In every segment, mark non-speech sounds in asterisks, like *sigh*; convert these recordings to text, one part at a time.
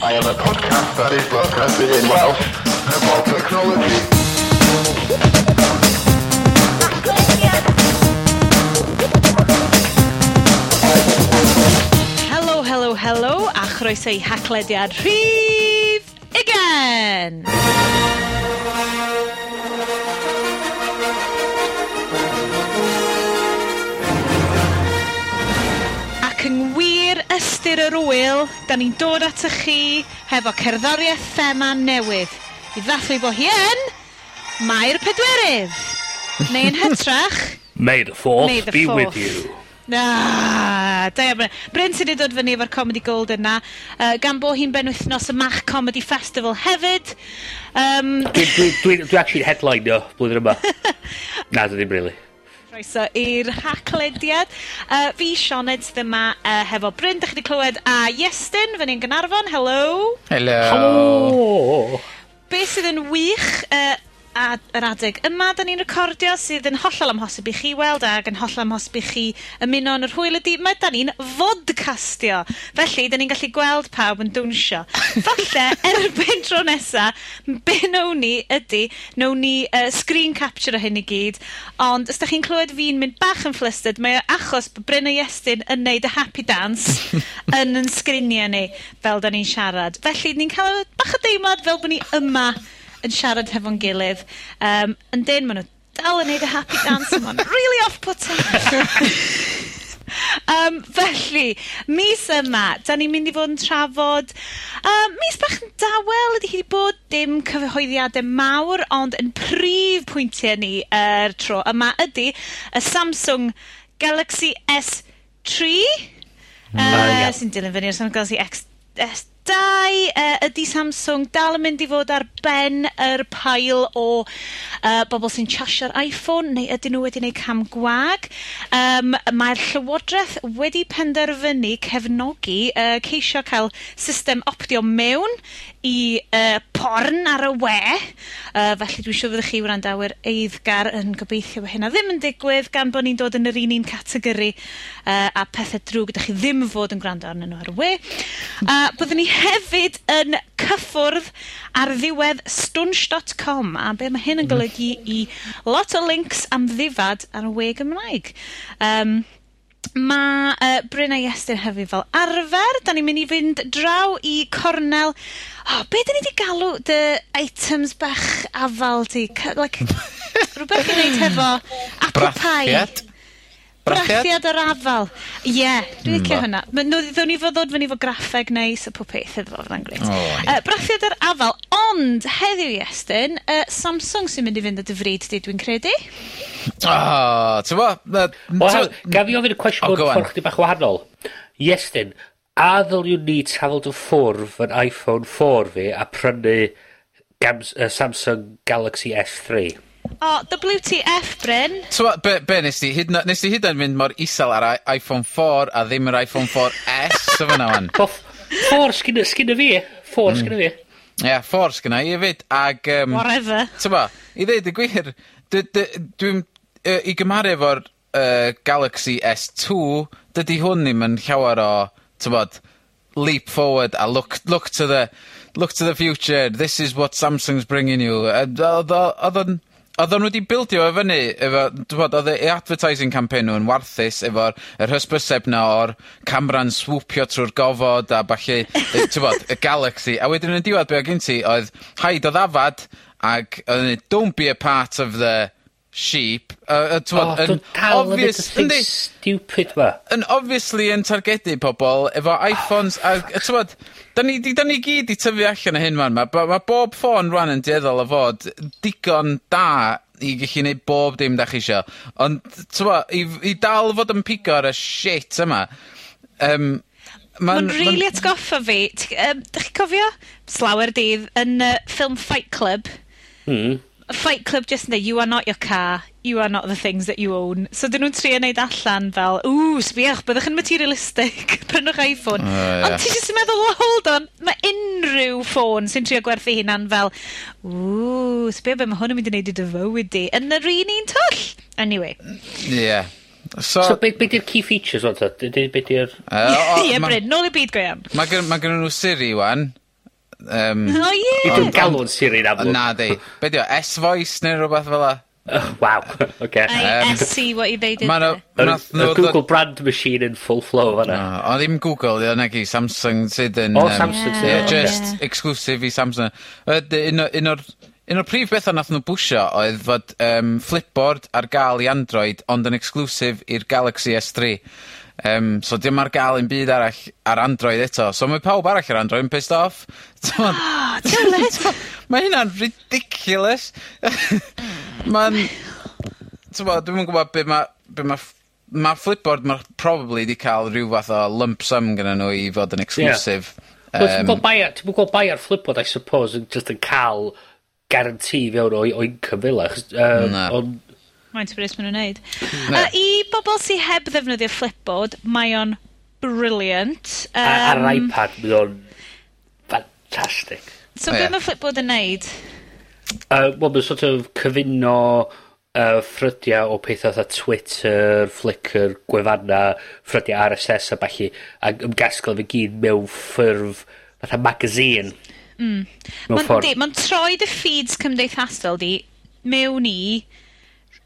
I am a podcast that is broadcasting in Welsh about technology. Helo, helo, helo, a chroeso i haclediad rhif igen! Myfyrwyr yr Wyl, da ni'n dod at y chi hefo cerddoriaeth thema newydd. I ddathlu bo hi yn Mae'r Pedwerydd. Neu yn hytrach... *laughs* May the fourth May the be fourth. with you. Na, da iawn. Bryn sydd wedi dod fyny efo'r Comedy Gold yna, uh, gan bo hi'n benwythnos y Mach Comedy Festival hefyd. Um... Dwi, dwi, dwi, dwi actually headline o, blwyddyn yma. *laughs* Na, dwi ddim really. Croeso i'r haclediad. Uh, fi Sioned sydd yma uh, hefo Bryn, dych chi wedi clywed, a Iestyn, fy ni'n Gynarfon, hello. Hello. Hello. Be sydd yn wych uh, a- yr adeg yma 'dan ni'n recordio sydd yn hollol amhosib i chi weld ag yn hollol amhosib i chi ymuno yn y hwyl ydy, mae da 'dan ni'n fodcastio. Felly 'dan ni'n gallu gweld pawb yn dwnsio. *laughs* Falle erbyn tro nesa be' nawn ni ydy, nawn ni uh, screen capture o hyn i gyd, ond os da chi'n clywed fi'n mynd bach yn flustered mae o achos bod Bryn a Iestyn yn neud y happy dance *laughs* yn 'yn sgriniau ni fel 'dan ni'n siarad. Felly ni'n cael bach o deimlad fel bod ni yma yn siarad hefo'n gilydd. Um, yn dyn, maen nhw dal yn neud y happy dance yma. really off-putting. um, *laughs* felly, mis yma, da ni'n mynd i fod yn trafod... Um, mis bach yn dawel ydy hi wedi bod dim cyfyhoeddiadau mawr, ond yn prif pwyntiau ni yr er tro yma ydy y Samsung Galaxy S3 uh, uh, yeah. sy'n dilyn fyny o'r Samsung Galaxy X, S3 dau, uh, ydy Samsung dal yn mynd i fod ar ben yr pail o uh, bobl sy'n chasio'r iPhone, neu ydyn nhw wedi gwneud cam gwag? Um, Mae'r Llywodraeth wedi penderfynu cefnogi uh, ceisio cael system optio mewn i uh, porn ar y we, Uh, felly dwi'n siŵr fyddwch chi wrandawyr eiddgar yn gobeithio bod hynna ddim yn digwydd gan bod ni'n dod yn yr un un categori uh, a pethau drwg ydych chi ddim yn fod yn gwrando arnyn nhw ar y we. A byddwn ni hefyd yn cyffwrdd ar ddiwedd stwnsh.com a be mae hyn yn golygu i lot o links am ddifad ar y we Gymraeg. Um, Mae uh, Bryn a Iestyn hefyd fel arfer. Da ni'n mynd i fynd draw i cornel Oh, be' 'dyn ni wedi galw dy items bach afal ti? cy- like *laughs* rhywbeth i wneud hefo apple pie. Brathiad? Brathiad? Yr afal. Ie, yeah, dwi'n licio hmm. hynna. Ma' nw ddown ni fod ddod fyny fo graffeg neis a pob peth iddo fo fydd o'n grêt. O ie. Yy Brathiad yr afal, ond heddiw Iestyn, uh, Samsung sy'n mynd i fynd â dy fryd di dwi'n credu. O, ti'n fo? Gaf i ofyn y cwestiwn mewn ffordd chdi bach wahanol. Iestyn, a ddylwn ni tafod y ffwrdd yn iPhone 4 fi a prynu Gams, uh, Samsung Galaxy S3? O, WTF, Bryn. Twa, be, be nes ti? Hyd, nes ti hyd yn mynd mor isel ar iPhone 4 a ddim yr iPhone 4S o fyna wan. *laughs* Ffwr sgynna, sgynna fi. ffwr mm. sgynna fi. Ie, yeah, 4 sgynna i hefyd. Ag, um, Whatever. Twa, i ddeud y gwir, dy- dy- dwi'n Uh, i gymharu efo'r uh, Galaxy S2, dydy hwn ddim yn llawer o t'mod leap forward a look look to the look to the future. This is what Samsung's bringing you. Yy odd o odd o'n oddan nw 'di bildio o fyny efo t'mod oedd eu advertising campaign nhw'n warthus efo'r yr hysbyseb 'na o'r camera'n swwpio trwy'r gofod a falle, ti'n bod, y Galaxy. A wedyn yn diwedd be' o' gen ti oedd, haid o ddafad ac oedd yn don't be a part of the sheep Uh, yy yy t'mod yn obvious yndi? Stupid 'ma. Yn obviously yn targedu pobl efo Iphones ag a, t'mod da ni 'di 'dan ni gyd i tyfu allan o hyn 'wan. Ma' bo- ma' bob ffôn rwan yn dueddol o fod digon da i gellu neud bob dim da chi isio, ond t'mo' i i dal fod yn pigo ar y shit yma yym ma'n... really rili atgoffa fi t- yym 'dych chi cofio, Slawer dydd, yn uh, ffilm Fight Club Mm. Fight Club just yn you are not your car, you are not the things that you own. So dyn nhw'n trio neud allan fel, ww, sbiach, byddwch yn materialistic, *laughs* prynwch iPhone. Uh, yeah. Ond ti jyst yn meddwl, well, hold on, mae unrhyw ffôn sy'n trio gwerthu hunan fel, ww, sbiach, be mae hwn yn mynd i wneud i dy fywyd di, yn yr un un twll. Anyway. Yeah. So, so be, be di'r key features o'n ta? Be di'r... *laughs* Ie, Bryn, nôl i byd go iawn. Mae gen nhw Siri, wan. Um, o oh, ie! Yeah. Dwi'n galw'n Siri'n amlwg. Na di. Be di o, S-Voice neu rhywbeth fel la? Oh, wow, okay. I see what you ddeud yna. Mae'r Google brand machine in full flow fanna. No, o ddim Google, o negi Samsung sydd yn... O, oh, Samsung sydd. yeah. yeah, Just yeah. exclusive i Samsung. Un o'r... Un o'r prif bethau nath nhw bwysio oedd fod um, Flipboard ar gael i Android ond yn exclusive i'r Galaxy S3. Um, so dim ar gael un byd arall ar Android eto. So mae pawb arall ar Android yn pissed off. *laughs* T'mod? *laughs* Ma' hynna'n ridiculous. *laughs* Mae'n... t'mod, dwi'm yn gwbod be' ma' be' ma' ff- ma' Flipboard ma' probably 'di ca'l ryw fath o lump sum gennyn nhw i fod yn exclusive. Ie. Yym. Wel ti'm yn gweld bai ar ti'm gweld bai ar Flipboard I suppose yn just yn cael guarantee fewn o o income fel 'a achos yy... Na. ...o'n faint o bris maen nhw'n neud. No. Uh, I bobl sy'n heb ddefnyddio flipboard, mae o'n brilliant. Um, a, ar yr iPad, mae o'n fantastic. So, oh, beth yeah. mae flipboard yn neud? Uh, Wel, mae'n sort of cyfuno uh, ffrydiau o pethau fatha Twitter, Flickr, gwefanna, ffrydiau RSS a falle, a ymgasgol fe gyd mewn ffurf fatha magazine. Mm. Mae'n ma, di, ma troi dy feeds cymdeithasol di mewn i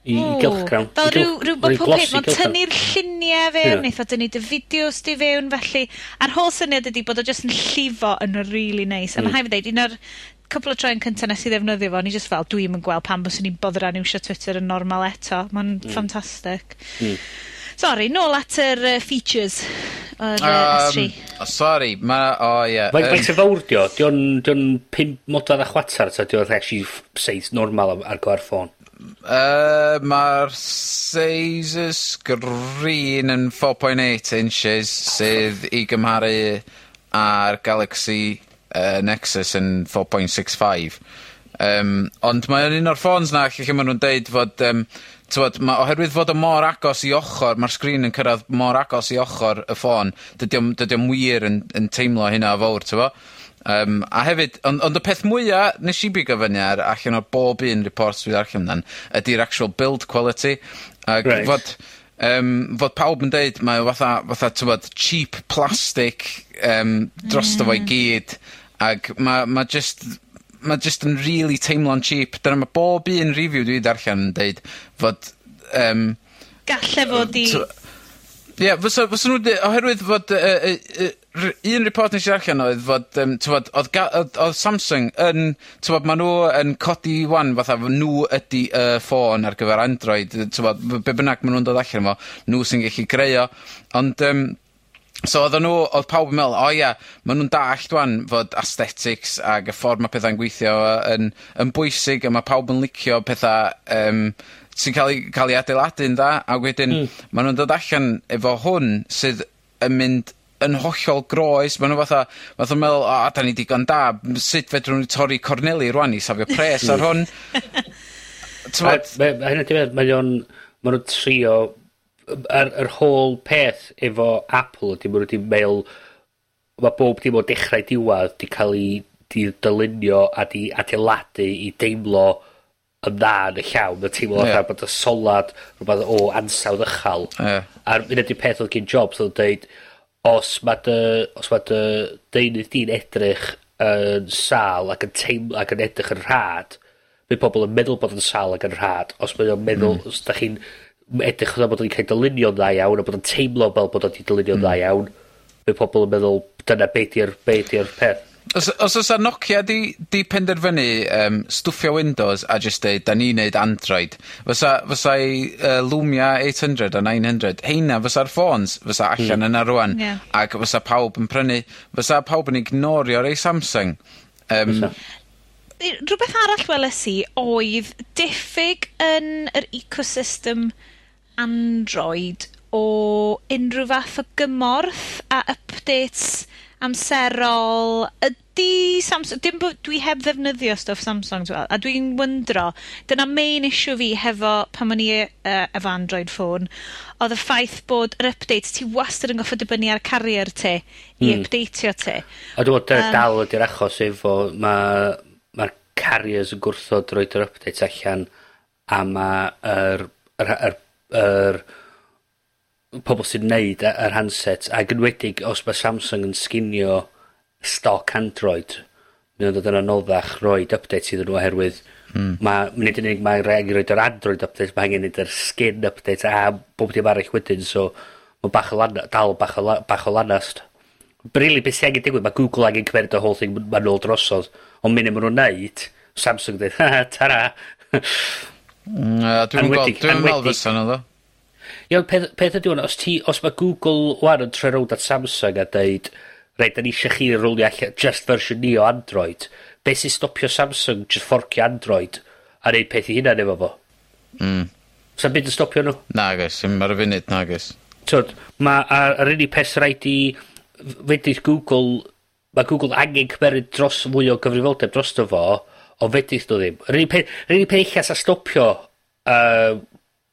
i, i gylchgrawn. Oh, fel rhyw, rhyw bod pob peth, mae'n tynnu'r lluniau fewn, yeah. eitha dynnu dy fideos di fewn, felly, a'r holl syniad ydy bod o jyst yn llifo yn really nice. Mm. A mae haif ddeud, un o'r cwpl o troi'n cyntaf nes i ddefnyddio fo, ni jyst fel, dwi'n yn gweld pan bys ni'n boddran iwsio Twitter yn normal eto. Mae'n mm. ffantastig. Mm. Sorry, nôl at yr uh, features o'r uh, um, S3. Oh, sorry, ma... O, oh, ie. Yeah. Mae'n um, fawr di o. Di o'n 5 modad a chwatar, ta? Di o'n actually 7 normal ar gyfer ffôn. Yy ma'r seis y sgrin yn four poin eight inches sydd i gymharu â'r Galaxy uh, Nexus yn 4.65 um, ond mae o'n un o'r ffôns 'na lle lle ma' nw'n deud fod um, t'mod ma' oherwydd fod o mor agos i ochor ma'r sgrin yn cyrradd mor agos i ochor y ffôn dydi o'm dydi o'm wir yn yn teimlo hynna o fowr t'bo'? Um, a hefyd, ond ond y peth mwya nes i bigo fyny ar allan o'r bob un report sydd 'di ddarllen amdan ydi'r actual build quality ag... right. ...fod um, fod pawb yn deud mae o fatha fatha t'mod cheap plastic um, drosto fo i mm. gyd, Ac ma' ma' just ma' just yn really teimlo'n cheap. Dyna ma' bob un review dwi 'di darllen yn deud fod Um, Galle fod i Ie yeah, fysa fysa nhw, 'di oherwydd fod uh, uh, uh, un report nes i allan oedd fod um, t'mod oedd, ga- oedd, oedd, Samsung yn t'mod ma' nhw yn codi 'wan fatha nhw ydy y uh, ffôn ar gyfer Android yy t'mod be' bynnag ma' nhw'n dod allan efo nhw sy'n gallu greu o. Ond um, so oddan nhw, oedd pawb yn meddwl, o ia maen nhw'n dallt dwan fod aesthetics ag y ffordd mae pethau'n gweithio yn yn bwysig a mae pawb yn licio pethau um, sy'n cael, 'i ca'l 'i adeiladu'n dda, a wedyn... mm. maen nhw'n dod allan efo hwn sydd yn mynd yn hollol groes. maen nhw fatha fatha meddwl o da ni digon da, sut fedrwn ni torri Corneli rwan i safio pres ar hwn? *laughs* T'mod? Mae mae hynna 'di mae o'n ma' nw'n trio yym yr yr whole peth efo Apple ydi ma' nw 'di me'wl ma' bob dim o dechrau diwadd 'di cael ei 'di dylunio a 'di adeiladu i deimlo yn dda yn y llawn, a teimlo yeah. bod y solad rhywbeth o ansawdd ychal. Yeah. A'r un ydy'r peth oedd gen Jobs oedd dweud, os mae dy, os mae dy deunydd di'n edrych yn sal ac yn teimlo ac yn edrych yn rhad, mae pobl yn meddwl bod yn sal ac yn rhad. Os mae o'n meddwl, mm. os da chi'n edrych yn bod o'n cael dylunio'n dda iawn, a bod o'n teimlo fel bod o'n dylunio'n mm. dda iawn, mae pobl yn meddwl dyna beth i'r be peth. Os os o's 'a Nokia 'di 'di penderfynu um, stwffio Windows a just deud da ni'n neud Android fysa fysa i uh, Lumia eight hundred a nine hundred heina fysa'r ffôns fysa allan hmm. yna rwan, Ie. ac fysa pawb yn prynu. Fysa pawb yn ignorio ei Samsung. Um, Fysa. I- arall weles i oedd diffyg yn yr ecosystem Android o unrhyw fath o gymorth a updates amserol ydy Samsung, dim bod dwi heb ddefnyddio stuff Samsung t'wel, a dwi'n wyndro, dyna main issue fi hefo pan o'n i uh, efo Android phone, oedd y ffaith bod yr updates ti wastad yn goffod dibynnu ar carrier ti i mm. updateio ti. A dwi me'wl dyna dal ydy'r achos efo mae'r ma' carriers yn gwrthod roid yr updates allan a mae'r yr yr yr yr pobl sy'n neud yr handset, ac yn wedig os mae Samsung yn sginio stock Android, mae o'n dod yn anoddach roed updates iddyn nhw oherwydd mm. mae, nid yn unig mae'n rhaid i roed yr Android updates mae angen yr skin updates a bob dim arall wedyn, so mae bach o lan, dal bach o, la, bach o lanast. Brili, beth sy'n angen digwydd, mae Google angen cymeriad y whole thing ma'n ôl drosodd, ond mynd nhw'n neud Samsung dweud, *laughs* ha ha, tara. mm, uh, dwi'n gweld dwi'n meddwl fysa nhw, ddo. Iawn peth peth ydy ŵan os ti os mae Google wan yn troi rownd at Samsung a deud reit da ni eisiau chi rwlio allan just version ni o Android beth sy'n stopio Samsung just forcio Android a neud peth 'i hynna efo fo? Hmm. Sa'm byd yn stopio nw. Nagoes dim ar y funud nagoes. T'od mae ar yr unig peth sy raid i f- fedrith Google mae Google angen cymeryd dros mwy o gyfrifoldeb drosto fo o fedrith nhw ddim. Yr unig peth yr unig peth ella sa stopio uh,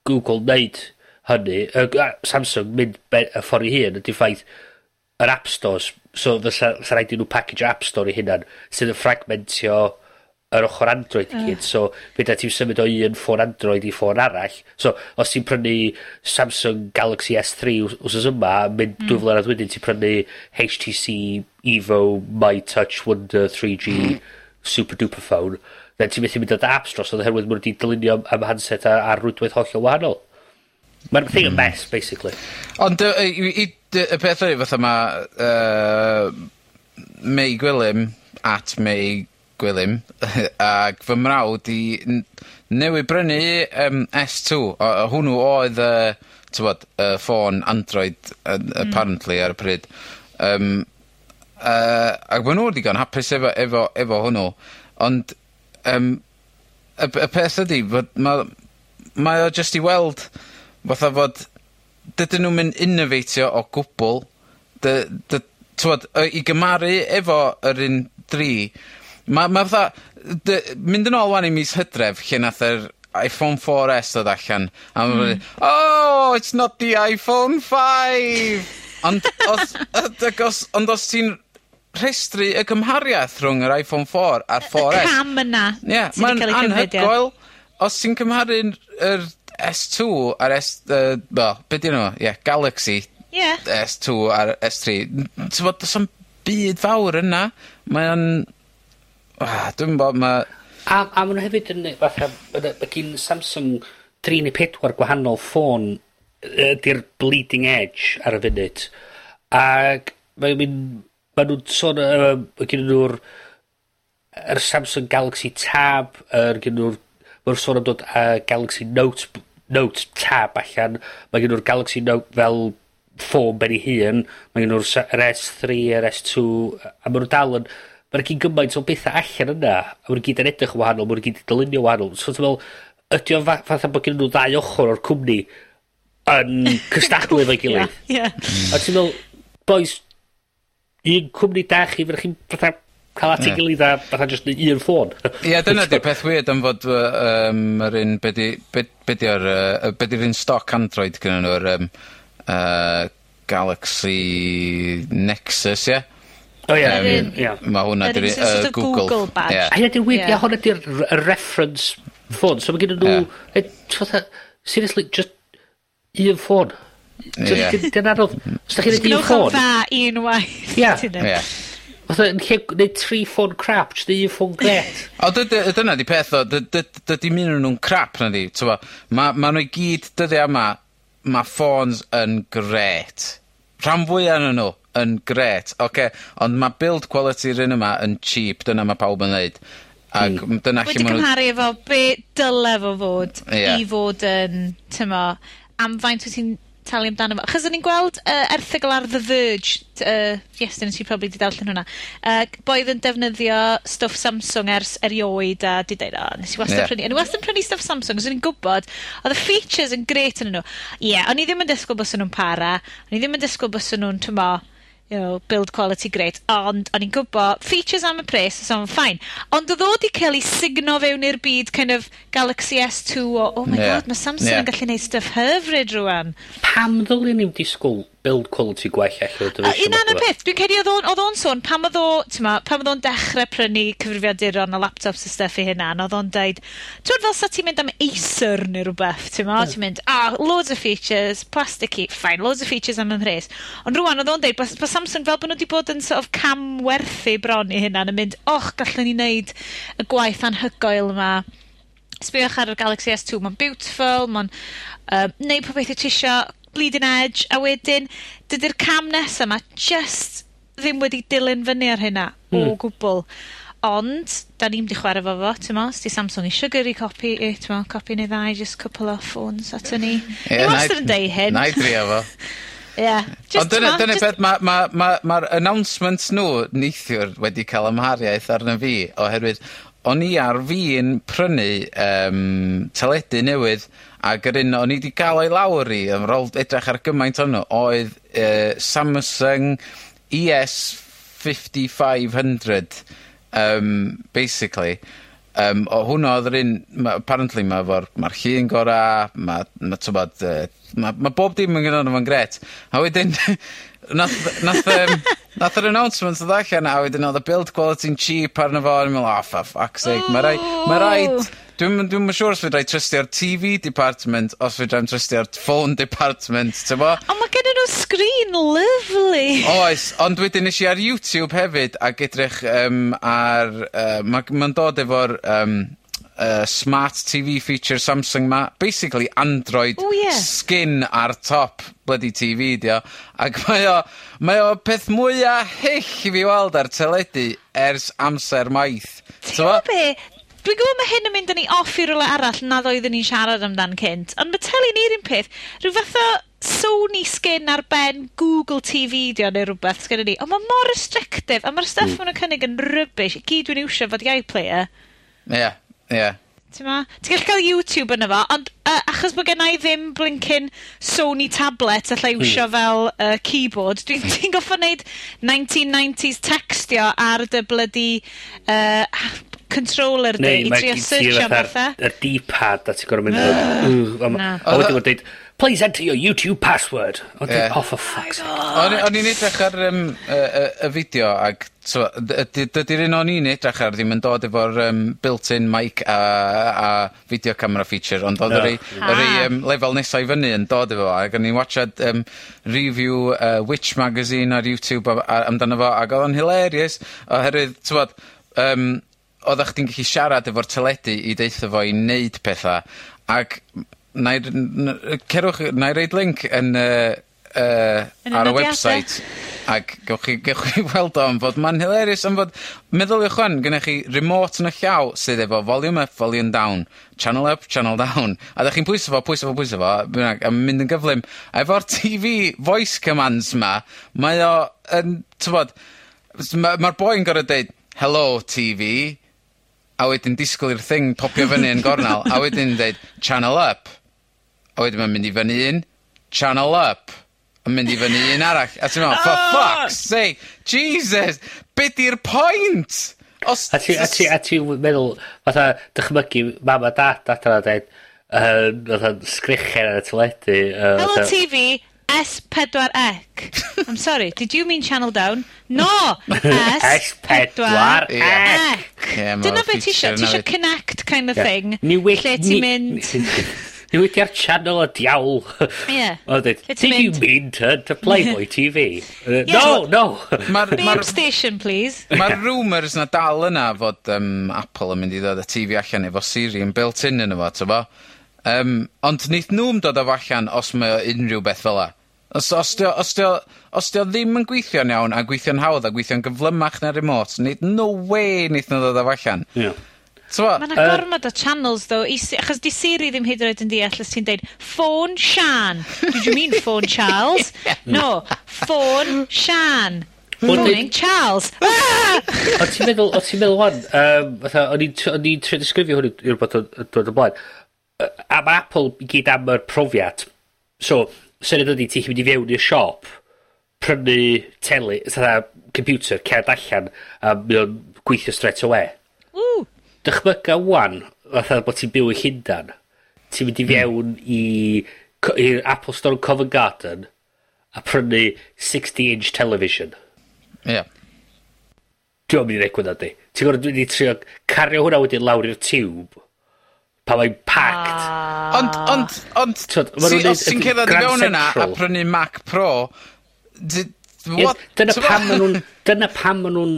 Google wneud hynny yy a Samsung mynd ben- y ffordd 'i hun ydy ffaith yr App Stores so fysa fysa rhaid i nhw package App Store i hunan sydd yn fragmentio yr ochr Android i ah. gyd so fedra ti'n symud o un ffôn Android i ffôn arall so os ti'n prynu Samsung Galaxy S3 w's wsos yma mynd mm. dwy flynedd wedyn ti'n prynu HTC Evo My Touch Wonder 3G hmm. super duper phone then ti methu mynd at App Store so oherwydd mwyn wedi dylunio am handset a- a'r rwydwaith hollol wahanol. Mae'n thing yn hmm. mess basically. Ond yy i i dy y peth yw fatha ma' uh, Mei Gwilym at Mei Gwilym *laughs* ag fy mrawd i n- newydd brynu um, S2. o- a hwnnw oedd y t'mod uh, ffôn Android uh, apparently ar y pryd Um, uh, ac ma' nw digon hapus efo efo efo hwnnw ond yym y b- y peth ydy, fod ma' mae o just i weld fatha fod, dydyn nhw'n mynd innovatio o gwbl Dy dy twod, yy i gymaru efo yr un 3 ma' ma' fatha dy- mynd yn ôl 'wan i mis Hydref lle nath yr Iphone 4S ddod allan a ma' fe Oh it's not the Iphone 5 *laughs* Ond os ydag os ond os ti'n rhestru y gymhariath rhwng yr Iphone 4 a'r 4S Y cam yna. Ie, ma'n anhygoel. Os ti'n cymharu'r yr S2 ar S... Uh, well, be di nhw? Yeah, Galaxy. Yeah. S2 ar S3. Ti'n bod, does o'n byd fawr yna. Mae'n... Ah, dwi'n bod, mae... A, a maen nhw hefyd yn... Fatha, mae gen Samsung 3 neu 4 gwahanol ffôn ydy'r bleeding edge ar y funud. Ac mae'n mynd... Mae nhw'n sôn... Mae gen nhw'r... Yr Samsung Galaxy Tab, yr gen nhw'r... Mae'n sôn am dod a Galaxy Note Note tab allan. Mae gen nhw'r Galaxy Note fel ffôn ben ei hun. Mae gen nhw'r S3, yr S2, a maen nhw dal yn... Mae'n gyn gymaint o bethau allan yna, a mae'n gyd yn edrych yn wahanol, mae'n gyd yn dylunio wahanol. So, ti'n meddwl, ydy o'n fa fatha bod gen nhw ddau ochr o'r cwmni yn *laughs* cystadlu efo'i gilydd. yeah, yeah. A ti'n meddwl, boys, un cwmni da chi, fyddwch chi'n Cael at ei gilydd a fatha jyst un ffôn. Ie, dyna *laughs* 'di'r peth weird am fod yy yym yr un be' 'di be' be' 'di o'r be' 'di'r un stoc Android gyda nhw'r um, uh, Galaxy Nexus ie? O ie. Yr un ia. Ma' hwnna 'di'r un Google. Google badge. Ie. A hynna 'di wir, ia hwnna 'di'r r- reference ffôn so ma' gennyn nw e, yy fatha seriously just un ffôn. Ie. Dyna'n anodd. Os da chi'n roid un ffôn... Jyst gwnewch dda unwaith. Ia. Ia. Fatha yn lle gwneud tri ffôn crap, jyst un ffôn gret. *laughs* o dydy, dyna di peth o, dydi'm un o'n nhw'n crap na di, t'mo. Ma', ma nhw i gyd dyddi yma, ma' ffôns yn gret. Rhan fwy yn nhw yn gret, oce, okay, ond ma' build quality un yma yn cheap, dyna ma' pawb yn dweud. Ac mm. dyna lle ma' nhw... cymharu efo be dyle fo fod yeah. i fod yn, tymo, am faint wyt ti'n talu amdano fo. Chos o'n i'n gweld uh, erthygl ar The Verge uh, yes, dyn ti probably 'di darllen hwnna, uh, boedd yn defnyddio stwff Samsung ers erioed a 'di dweud, o nes i wastad prynu... O'n i wastad yn prynu stwff Samsung os o'n i'n gwybod, oedd y features yn gret yn nhw. Ie, yeah, o'n i ddim yn disgwyl bysen nhw'n para, o'n i ddim yn disgwyl bysen nhw'n tymo, you know build quality great. ond o'n i'n gwybod, features am y pres so I'm fine. Ond odd o 'di cael ei signo fewn i'r byd kind of Galaxy S2, o oh my Ie. God mae Samsung yn gallu neud stuff hyfryd rwan. Pam ddylen ni'n disgwyl build quality gwell allan o Un anna peth, dwi'n cedi oedd o'n sôn, pam oedd o, pam oedd o'n dechrau prynu cyfrifiaduron a laptops a stuff i hynna, oedd o'n deud, ti'n fel sa ti'n mynd am Acer neu rhywbeth, ti'n ma, hmm. ti'n mynd, ah, loads of features, plasticky, fine, loads of features am ymhres. Ond rwan, oedd o'n deud, bod bo Samsung fel bod nhw wedi bod yn sort of cam werthu bron i hynna, yn mynd, och, gallwn ni wneud y gwaith anhygoel yma sbioch ar y Galaxy S2, mae'n beautiful, mae'n uh, neud pob beth i tisio, Bleeding Edge, a wedyn, dydy'r cam nesa yma just ddim wedi dilyn fyny ar hynna... Hmm. ...o gwbl. Ond, da ni'n 'di chwarae 'fo fo, ti'n os 'di Samsung isio gyrru copi ti'n t'mo' copi neu ddau just couple of phones ato ni. Ie. Ni wastad yn deud hyn. Na i drio fo. *laughs* Ie. Jyst Ond dyna dyna just... beth, mae'r ma' ma' ma' announcements nhw neithiwr wedi cael amhariaeth arna fi oherwydd o'n i ar fin prynu um, teledu newydd ac yr un o'n i wedi ga'l o'i lawr i ar rôl edrych ar gymaint o'n nhw oedd yy Samsung Ee Ess fifty five basically. Um, o' hwnna oedd yr un ma' apparently mae efo'r ma'r llun gora, ma' ma' t'mod yy ma' ma' bob dim yn gynno fo'n gret. A wedyn *laughs* nath nath um, nath yr announcement ddod allan a wedyn oedd y build quality'n cheap arno fo o'n i'n me'wl o oh, for fuck's sake mae rai ma' Dwi'm, dwi'm dwi siŵr os fedrai trystio'r TV department os fedrai'm trystio'r phone department, ti'n bo? Ond mae gen nhw sgrin lovely! Oes, ond wedyn esh i ar YouTube hefyd ag edrych um, ar Uh, mae'n ma' dod efo'r Um, uh, smart TV feature Samsung 'ma, basically Android... W ie. ...skin ar top bloody TV 'di o, ac mae o mae o peth mwyaf hyll i fi weld ar teledu ers amser maith. Ti'n Ti be? Dwi'n gwybod mae hyn yn mynd â ni off i rywle arall nad oeddwn ni'n siarad amdan cynt, ond mae teli ni'r un peth. Rhyw fath o Sony skin ar ben Google TV di neu rhywbeth sgynny ni, ond mae mor restrictive, a mae'r stuff mm. maen cynnig yn rybys. Gyd dwi'n iwsio fod iPlayer. Ie, yeah, ie. Yeah. Ti'n ma? Ti'n gallu cael YouTube yna fo, ond uh, achos bod gennau ddim blinkin Sony tablet allai hmm. iwsio mm. fel uh, keyboard, dwi'n ti goffa wneud 1990s textio ar dy bloody Uh, controller di i trio search am fatha. Y D-pad a ti'n gorau mynd... Ah. A wedyn mae'n dweud, please enter your YouTube password. O, wedyn, oh for fuck's sake. Oh o'n i'n edrych ar y fideo ag dydy'r un o'n i'n edrych ar ddim yn dod efo'r built-in mic a a video camera feature, ond oedd yr ei ah. lefel nesaf i fyny yn dod efo ac o'n i'n watchad um, review uh, Witch magazine ar YouTube amdano fo ac oedd o'n hilarious oherwydd, ti'n bod, oddach chdi'n gallu siarad efo'r teledu i deitha fo i wneud pethau ac m- nai r- n- yy cerwch, nai roid linc yn y yy ar y website ac gewch chi gewch chi weld o am fod ma'n hilarious am fod meddyliwch chwan, gynnech chi remote yn y llaw sydd efo volume up volume down, channel up channel down, a 'dach chi'n pwyso fo pwyso fo pwyso fo a bynnag a mynd yn gyflym. a Efo'r TV voice commands 'ma mae o yn t'mod mae'r ma' boi'n gorau deud hello TV a wedyn disgwyl i'r thing popio fyny yn gornal, a wedyn deud channel up, a wedyn mae'n mynd i fyny un, channel up, yn mynd i fyny un arall, a ti'n meddwl, for ah! fuck's sake, Jesus, be di'r pwynt? Os... A ti'n ti, ti meddwl, fatha, dychmygu mam a dad adra dweud, yn sgrichen ar y teledu. Uh, Hello TV, S4C. I'm sorry, did you mean channel down? No, *laughs* S4C. Yeah, Dyna beth ti isio. Ti isio connect kind of yeah. thing. Ni we, lle ti'n mynd... *laughs* Ni wedi ar channel y diawl. Ie. O dweud, did you mean to, to Playboy TV? Uh, yeah. No, no. Mae'r ma station, please. *laughs* Mae'r rumours na dal yna fod um, Apple yn mynd i ddod y TV allan efo Siri yn built-in yn efo, tyfo. Um, ond wnaeth nhw'n dod o allan os mae unrhyw beth fel la. Os os dio, os dio, os dio ddim yn gweithio'n iawn a gweithio'n hawdd a gweithio'n gyflymach na'r remote neith no way neith nw ddod o fo Yeah. Ie. T'mo'? Ma' 'na gormod o channels tho i Si- achos 'di Siri ddim hyd yn oed yn deall os ti'n deud ffôn Sian. Did you mean ffôn *laughs* Charles? No, ffôn Siân. Morning Charles. Ah! O ti'n meddwl, o ti'n meddwl wan, yym, fatha, o'n i'n tr- o'n i'n trio disgrifio hwn i'r bod yn dod ymlaen. Yy, Am Apple i gyd am yr profiad. So, syniad ydy, ti'n mynd i fewn i'r siop, prynu tele fatha computer, cert allan, a mae o'n gweithio straight away. Ww! Dychmyga wan, fatha bod ti'n byw i Llundan, ti'n mynd i hmm. fewn i co- i'r Apple Store yn Covent Garden, a prynu 60-inch television. Ie. Dwi'n mynd i na di. Ti'n gorfod mynd i trio cario hwnna wedyn lawr i'r tube, pa mae'n packed. Ah. Ond, ond, ond, si, os ti'n cerdded i fewn yna a prynu Mac Pro, What? Dyna pam maen nhw'n... *laughs* Dyna pam maen nhw'n...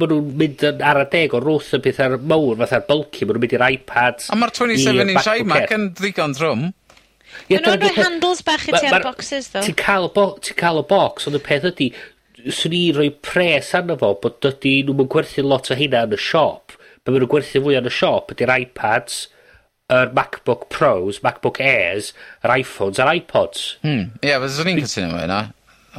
ma nhw'n mynd ar y deg o rwth y peth pethau mawr, fatha'r bulky, maen nhw'n mynd i'r iPads... A mae'r 27 inch iMac yn ddigon drwm. Ie, dyna rhoi handles bach i ti ar boxes, ddo. Ti'n cael, ti cael y box, ond y peth ydy, swn i roi pres arno fo, bod dydy nhw'n gwerthu lot o hynna yn y siop. Be maen nhw'n gwerthu fwy yn y siop ydy'r iPads, yr MacBook Pros, MacBook Airs, yr iPhones a'r iPods. Hmm. Ie, yeah, fyddwn ni'n cytuno fo yna.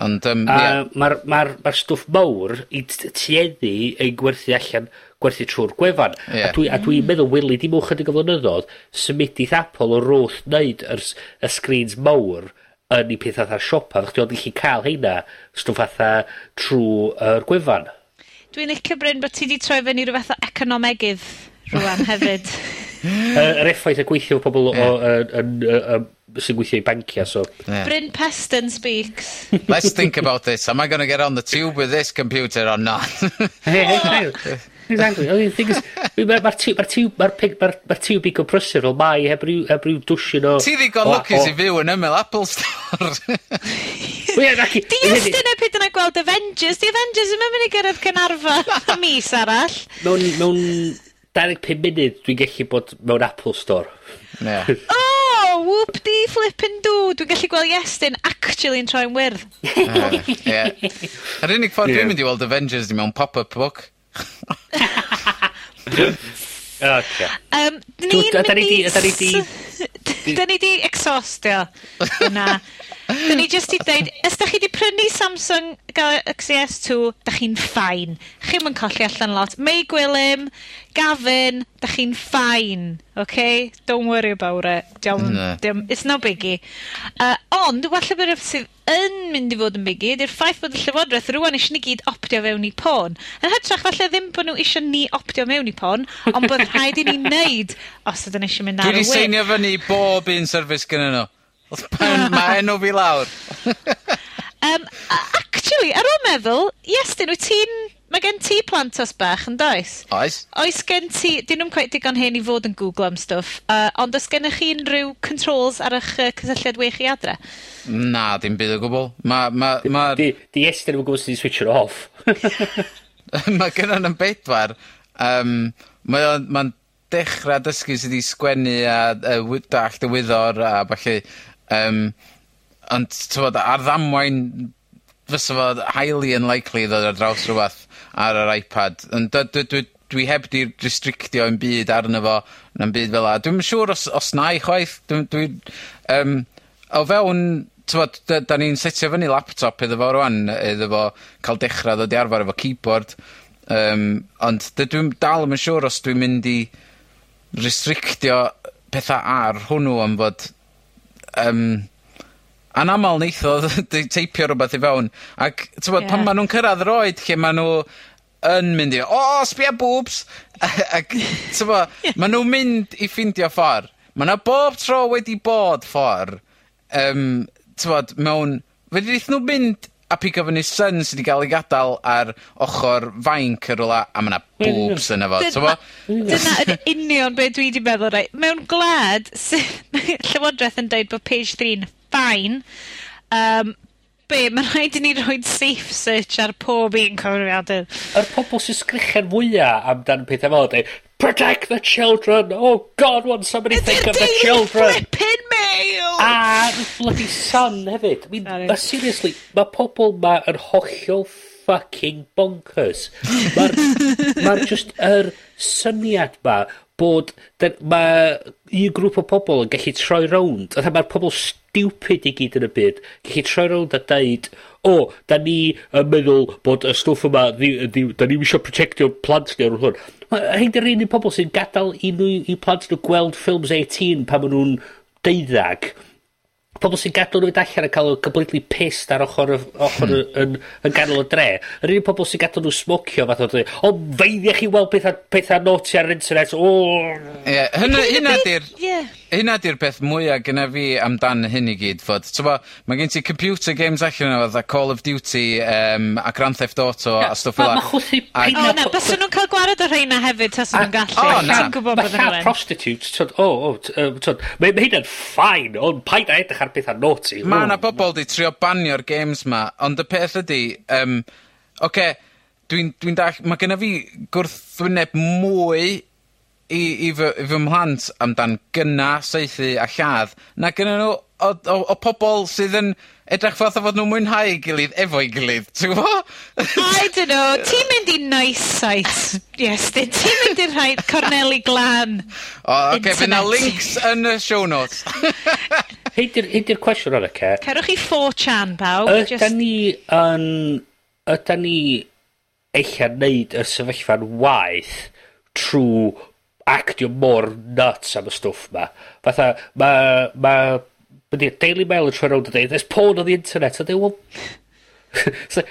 Ond, um, a yeah. mae'r ma ma stwff mawr i tueddu ei gwerthu allan gwerthu trwy'r gwefan. Yeah. A dwi'n dwi, dwi hmm. meddwl, Willy, dim ond chydig o flynyddoedd, symudith Apple o roth wneud y, y screens mawr yn i peth atha siopa, Chdi dwi'n gallu cael heina stwff atha trwy'r gwefan. Dwi'n eich cyfryn bod ti wedi troi fyny i rhywbeth o economegydd rwan hefyd. *laughs* Yr effaith y gweithio pobl o, yn, yn, sy'n gweithio i bancia, so... Yeah. Bryn Peston speaks. *laughs* Let's think about this. Am I going to get on the tube with this computer or not? Exactly. I mean, thing is, mae'r tiw, mae'r tiw, mae'r pig, mae'r tiw big o prysur, ond mae heb ryw, heb ryw dwsyn o... Ti ddigon lwcus i fyw yn ymyl Apple Store. Di ystyn y pyd yna gweld Avengers. Di Avengers yn mynd i gyrraedd Cynarfa *laughs* am mis arall. Mewn, mewn dau ddeg pum munud dwi'n gallu bod mewn Apple Store. Ie. oh, Whoop di flippin' do! Dwi'n gallu gweld Iestyn actually yn troi'n wyrdd. Ah, ie. Yr unig ffordd dwi'n mynd i weld Avengers di mewn pop-up book. *laughs* Okay. Um, ni'n mynd i... Da ni di... *laughs* Da ni di exhaustio. Na. *laughs* Dyn ni jyst i ddeud, os da chi 'di prynu Samsung Galaxy S2, da chi'n ffain. Chi'm yn colli allan lot. Mei Gwilym, Gavin, da chi'n ffain. Okay? Don't worry about it. 'Dio'm... Na. 'Dio'm... It's no biggie. Uh, ond, walle be' rwbeth sydd yn mynd i fod yn biggie ydy'r ffaith bod y Llywodraeth rwan eisiau ni gyd optio fewn i pôn. Yn hytrach falle ddim bod nhw eisiau ni optio mewn i pôn, ond bod rhaid i ni wneud os ydyn ni eisiau mynd ar y we. Dwi seinio fyny bob un service gyda nhw. Oedd pen ma *laughs* enw fi lawr. um, actually, ar ôl meddwl, Iestyn, wyt ti'n... Mae gen ti plant os bach yn does? Oes. Oes gen ti... Dyn nhw'n gweud digon hen i fod yn Google am stwff, uh, ond os gennych chi unrhyw controls ar eich uh, cysylltiad wych i adre? Na, dim byd o gwbl. Mae... ma, ma... Di, di Iestyn yn gwybod sy'n switch it off. *laughs* *laughs* mae gennym yn bedwar. Um, Mae'n ma dechrau dysgu sydd wedi sgwennu a uh, dallt y wyddor a falle Um, ond tywod, ar ddamwain fysa fo highly unlikely ddod ar draws rhywbeth ar yr iPad Ond dwi, dwi dwi dwi heb 'di restrictio yn byd arno fo na'm byd fel la. Dwi'n siŵr os os 'na i chwaith. Dw- dwi um, o fewn tywod, da, da ni'n setio fyny laptop iddo fo rwan, iddo fo cael dechrau ddod i arfer efo keyboard Um, ond dydw i'm dal yn siŵr os dwi'n mynd i restrictio pethau ar hwnnw am fod um, anamal neithodd *laughs* 'di teipio rhywbeth i fewn, ac t'mod... Ie. ...pan ma' nhw'n cyrraedd yr oed lle ma' nhw yn mynd i o sbia bobs *laughs* ac t'mo' ma' nhw'n mynd i ffindio ffordd. Ma' 'na bob tro wedi bod ffor, yym, t'mod mewn fe- neith nhw mynd a pigo fyny sun sydd wedi cael ei gadael ar ochr fainc y rwla, a ma' 'na mm. boobs yna fo t'mo'? Dyna yn union beth dwi wedi meddwl reit. Mewn gwlad sy *laughs* Llywodraeth yn dweud bod page three'n fine, um, be' ma' rhaid i ni rhoid safe search ar pob un cyfrifiadur. Yr pobl sy'n sgrichen fwyaf amdan pethau fel ydy, Protect the children! Oh God, won't somebody it's think of the children! Mail. A bloody son hefyd. I mean, ma, seriously, mae pobl ma yn hollol fucking bonkers. Mae'r ma just yr syniad ma bod mae un grŵp o pobl yn gallu troi rownd. Ytha mae'r pobl stupid i gyd yn y byd. Gallu troi rownd a deud, o, oh, da ni yn meddwl bod y stwff yma, ni, ni, da ni'n eisiau protectio plant ni ar hwn. Rhaid i'r un i pobl sy'n gadael i, nhw, i plant nhw gweld ffilms 18 pan maen nhw'n deuddag. Pobl sy'n gadael nhw i allan a cael nhw'n completely pissed ar ochr, ochr hmm. yn, yn ganol y dre. Yr un pobl sy'n gadael nhw smocio fath o dweud, o, feiddiau chi weld pethau, pethau noti ar yr internet, o... Ie, yeah, hynna, hynna di'r... Ie. Yeah hynna 'di'r peth mwyaf gyda fi amdan hyn i gyd fod t'mo' mae gen ti computer games allan yna fatha Call of Duty um, a Grand Theft Auto a stwff fel 'a. A... O na bys nhw'n cael gwared o rheina hefyd tas nhw'n gallu. O na. Ti'n gwbod bod yn prostitute t'od o o t- yym t'od mae ma' hynna'n ffain, ond paid a edrych ar petha naughty. Ma' yna bobl 'di trio banio'r games 'ma ond y peth ydy, um, oce okay, dwi'n dwi dall- mae gynna fi gwrthwyneb mwy i i fy i fy mhlant amdan gyna, saethu a lladd, na gynnyn nhw o o o pobol sydd yn edrych fath o fod nhw'n mwynhau 'i gilydd efo'i gilydd ti'n gwbo? I don't know, ti'n mynd i Nice Site Iestyn ti'n mynd i'r rhaid Corneli Glan. O oce fy' 'na links yn y show notes. *laughs* Hei di'r hei di'r cwestiwn oce? Cerwch i 4chan pawb. Ydan jyst... ni yn ydan ni ella'n neud y sefyllfa'n waith trwy actio mor nuts am y stwff 'ma. Fatha ma' ma' Byddi, Daily Mail yn troi rownd a dweud, there's porn on the internet a dweud, well... *laughs* so...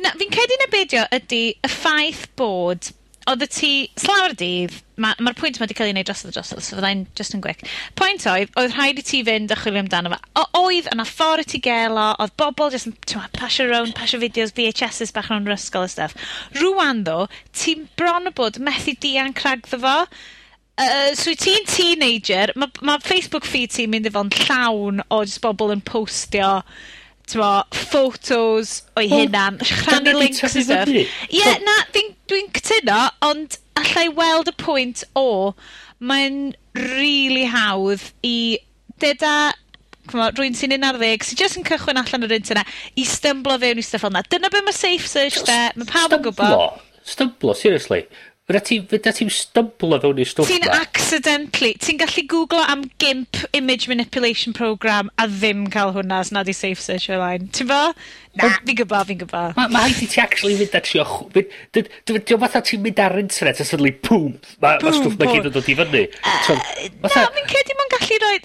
Na fi'n credu na beidio ydy y ffaith bod oedd y ti, slawr dydd, mae'r ma pwynt ma wedi cael ei wneud dros y dros so fyddai'n just yn gwic. Pwynt oedd, oedd rhaid i ti fynd a chwilio amdano fe. O, oedd yna ffordd i ti gelo, oedd bobl just yn pasio rown, pasio fideos, VHSs bach rownd yr ysgol a stuff. Rwan ddo, ti'n bron o bod methu dian cragddo fo, Uh, so ti'n teenager, mae ma Facebook feed ti'n mynd i fo'n llawn o just bobl yn postio t'mo, photos o'i hunan, rhannu links i stuff. Ie, yeah, na, dwi'n dwi cytuno, ond allai weld y pwynt o, mae'n really hawdd i deda rwy'n sy'n 11 sy'n just yn cychwyn allan yr internet i stymblo fewn i stuff fel yna. Dyna be mae safe search de, mae pawb yn gwybod. Stymblo, seriously. Fydda ti, fydda ti'n stymblo fewn i'r stwff Ti'n accidentally, ti'n gallu googlo am GIMP Image Manipulation Program a ddim cael hwnna as nad i Safe Search Online. Ti'n fo? Na, fi'n gwybod, fi'n gwybod. Mae ma haid i ti actually mynd at trio... Dwi'n fatha ti'n mynd ar internet a suddenly, boom, mae ma stwff ma gyd yn dod i fyny. Uh, na, fi'n credu mae'n gallu rhoi...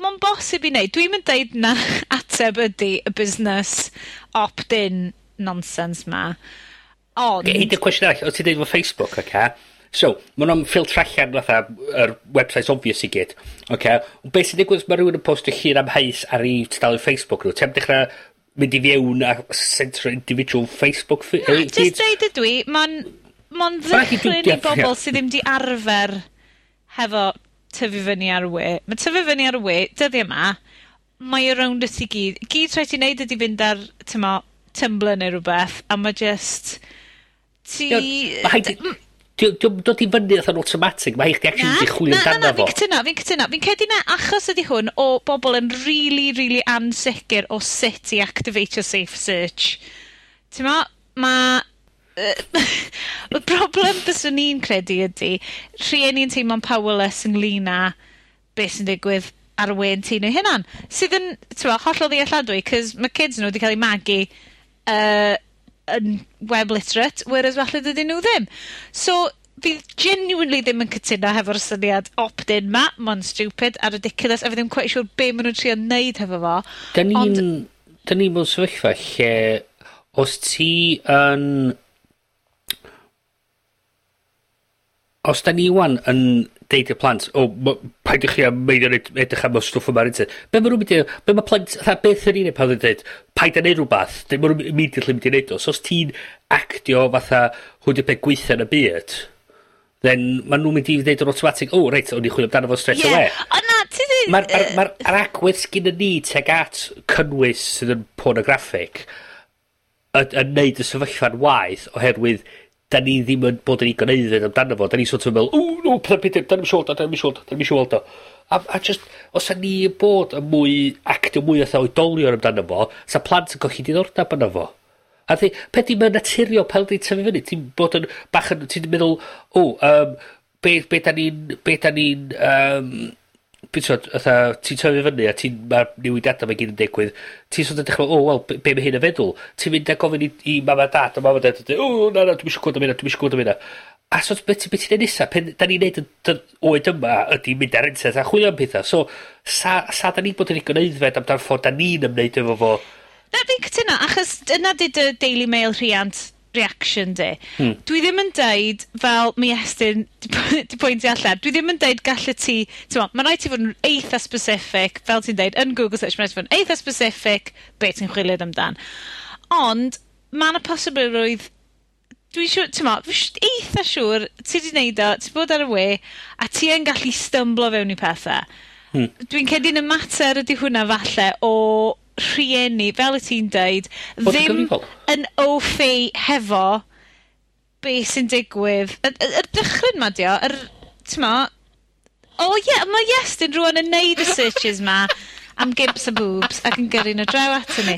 Mae'n bosib i wneud. Dwi'n mynd deud na *laughs* ateb ydy y busnes opt-in nonsense ma. Ond... Hyd y cwestiwn arall, o ti'n dweud fo Facebook, oce? Okay? So, mae nhw'n ffiltr allan fatha yr websites obvious i gyd, oce? okay. beth sy'n digwydd mae rhywun yn postio llun am heis ar ei tudalen Facebook nhw? Ti'n dechrau mynd i fiewn a centro individual Facebook... Na, e, just deud ydw i, mae'n ma ddychlyn i bobl sydd ddim di arfer hefo tyfu fyny ar y we. Mae tyfu fyny ar y we, dyddi yma, mae around it i gyd. Gyd rhaid i wneud ydy fynd ar, tymo, Tumblr neu rhywbeth, a mae just ti... Mae haid... Dwi'n dod i fyny oedd automatic, mae eich di actually wedi chwilio amdano fo. Fi'n cytuno, fi'n cytuno. Fi'n cedi na achos ydy hwn o bobl yn really, really ansicr o sut i activatio safe search. Ti'n ma, mae *laughs* y broblem byswn ni'n credu ydy, rhieni'n teimlo'n powerless ynglyn â beth sy'n digwydd ar y wen ti nhw hunan. Sydd yn, ti'n ma, hollol ddealladwy, cys mae kids nhw wedi cael eu magu uh, yn web literate, whereas falle dydyn nhw ddim. So, fi genuinely ddim yn cytuno hefo'r syniad opt-in ma. mae'n stupid a ridiculous, a fi ddim quite sure be maen nhw'n trio neud hefo fo. Da ni'n... Ond... Da ni mewn sefyllfa lle... Os ti yn... Os da ni wan yn deud i'r plant o ma' paidiwch chi â meindio neud edrych am y stwff yma ar internet. Be' ma' nw'n mynd i be' ma' plant tha, beth yn un un pan yn dweud, paid â neud rhywbeth, 'dyn ma' nw'n immediately mynd i neud o. So os ti'n actio fatha hwyd y peth gweithio yn y byd then ma' nhw'n mynd i ddeud yn automatic, o reit o'n i chwilio amdano fo strêt awe. Ie ond na ti ddim... ma ma'r ma, ma agwedd sgyn y ni teg at cynnwys sydd yn pornographic yn yn neud y sefyllfa'n waith oherwydd da ni ddim yn bod yn digon aeddfed amdano fo da ni sort of me'wl ww no pethau Peter, da ni'n isio da ni'n 'dan da ni'n weld o weld o. A a just, os 'san ni yn bod yn mwy actio mwy fatha oedolion amdano fo, 'sa plant yn colli diddordeb yno fo. A thi, pe' 'di mae'n naturiol pel di tyfu fyny ti'n bod yn bach yn ti'n meddwl o um, be' be' da ni'n be' da ni'n um, beth t'mod fatha ti'n tyfu fyny a ti'n ma'r newidiadau mae gyd yn digwydd ti'n sort of dechrau, o wel be' be' ma' hyn yn feddwl. Ti'n mynd a gofyn i i mam a dat a mam a dat ydi o na na dwi'n isio clwad am hynna dwi'n isio clwad am hynna. A so beth ti be' ti'n neud nesa pen da ni'n neud y dy- oed yma ydy mynd ar internet a chwilio am pethau. so sa sa da ni'n bod yn ddigon aeddfed amdano'r ffordd da ni'n ymwneud efo fo. Na fi'n cytuno achos dyna 'di dy Daily Mail rhiant reaction di. Hmm. Dwi ddim yn deud, fel mi estyn di pwyntio *laughs* allan, dwi ddim yn deud gallu ti, ti'n ma, mae'n rhaid ti fod yn eitha specific, fel ti'n deud, yn Google search, mae'n rhaid ti fod yn eitha specific, beth ti'n chwilio amdan. Ond, mae yna posibilrwydd dwi'n siŵr, ti'n ma, dwi'n eitha siŵr, ti di neud o, ti'n bod ar y we, a ti yn gallu stymblo fewn i pethau. Hmm. Dwi'n cedi'n y mater ydy hwnna falle o rhieni, fel y ti'n deud, Bod ddim yn offi hefo be sy'n digwydd. Y, y, y dychryn ma di o, yr, ti'n ma, o ie, yeah, mae Iestyn rwan yn neud y searches ma *laughs* am gimps a boobs ac yn gyrru nhw draw ato ni.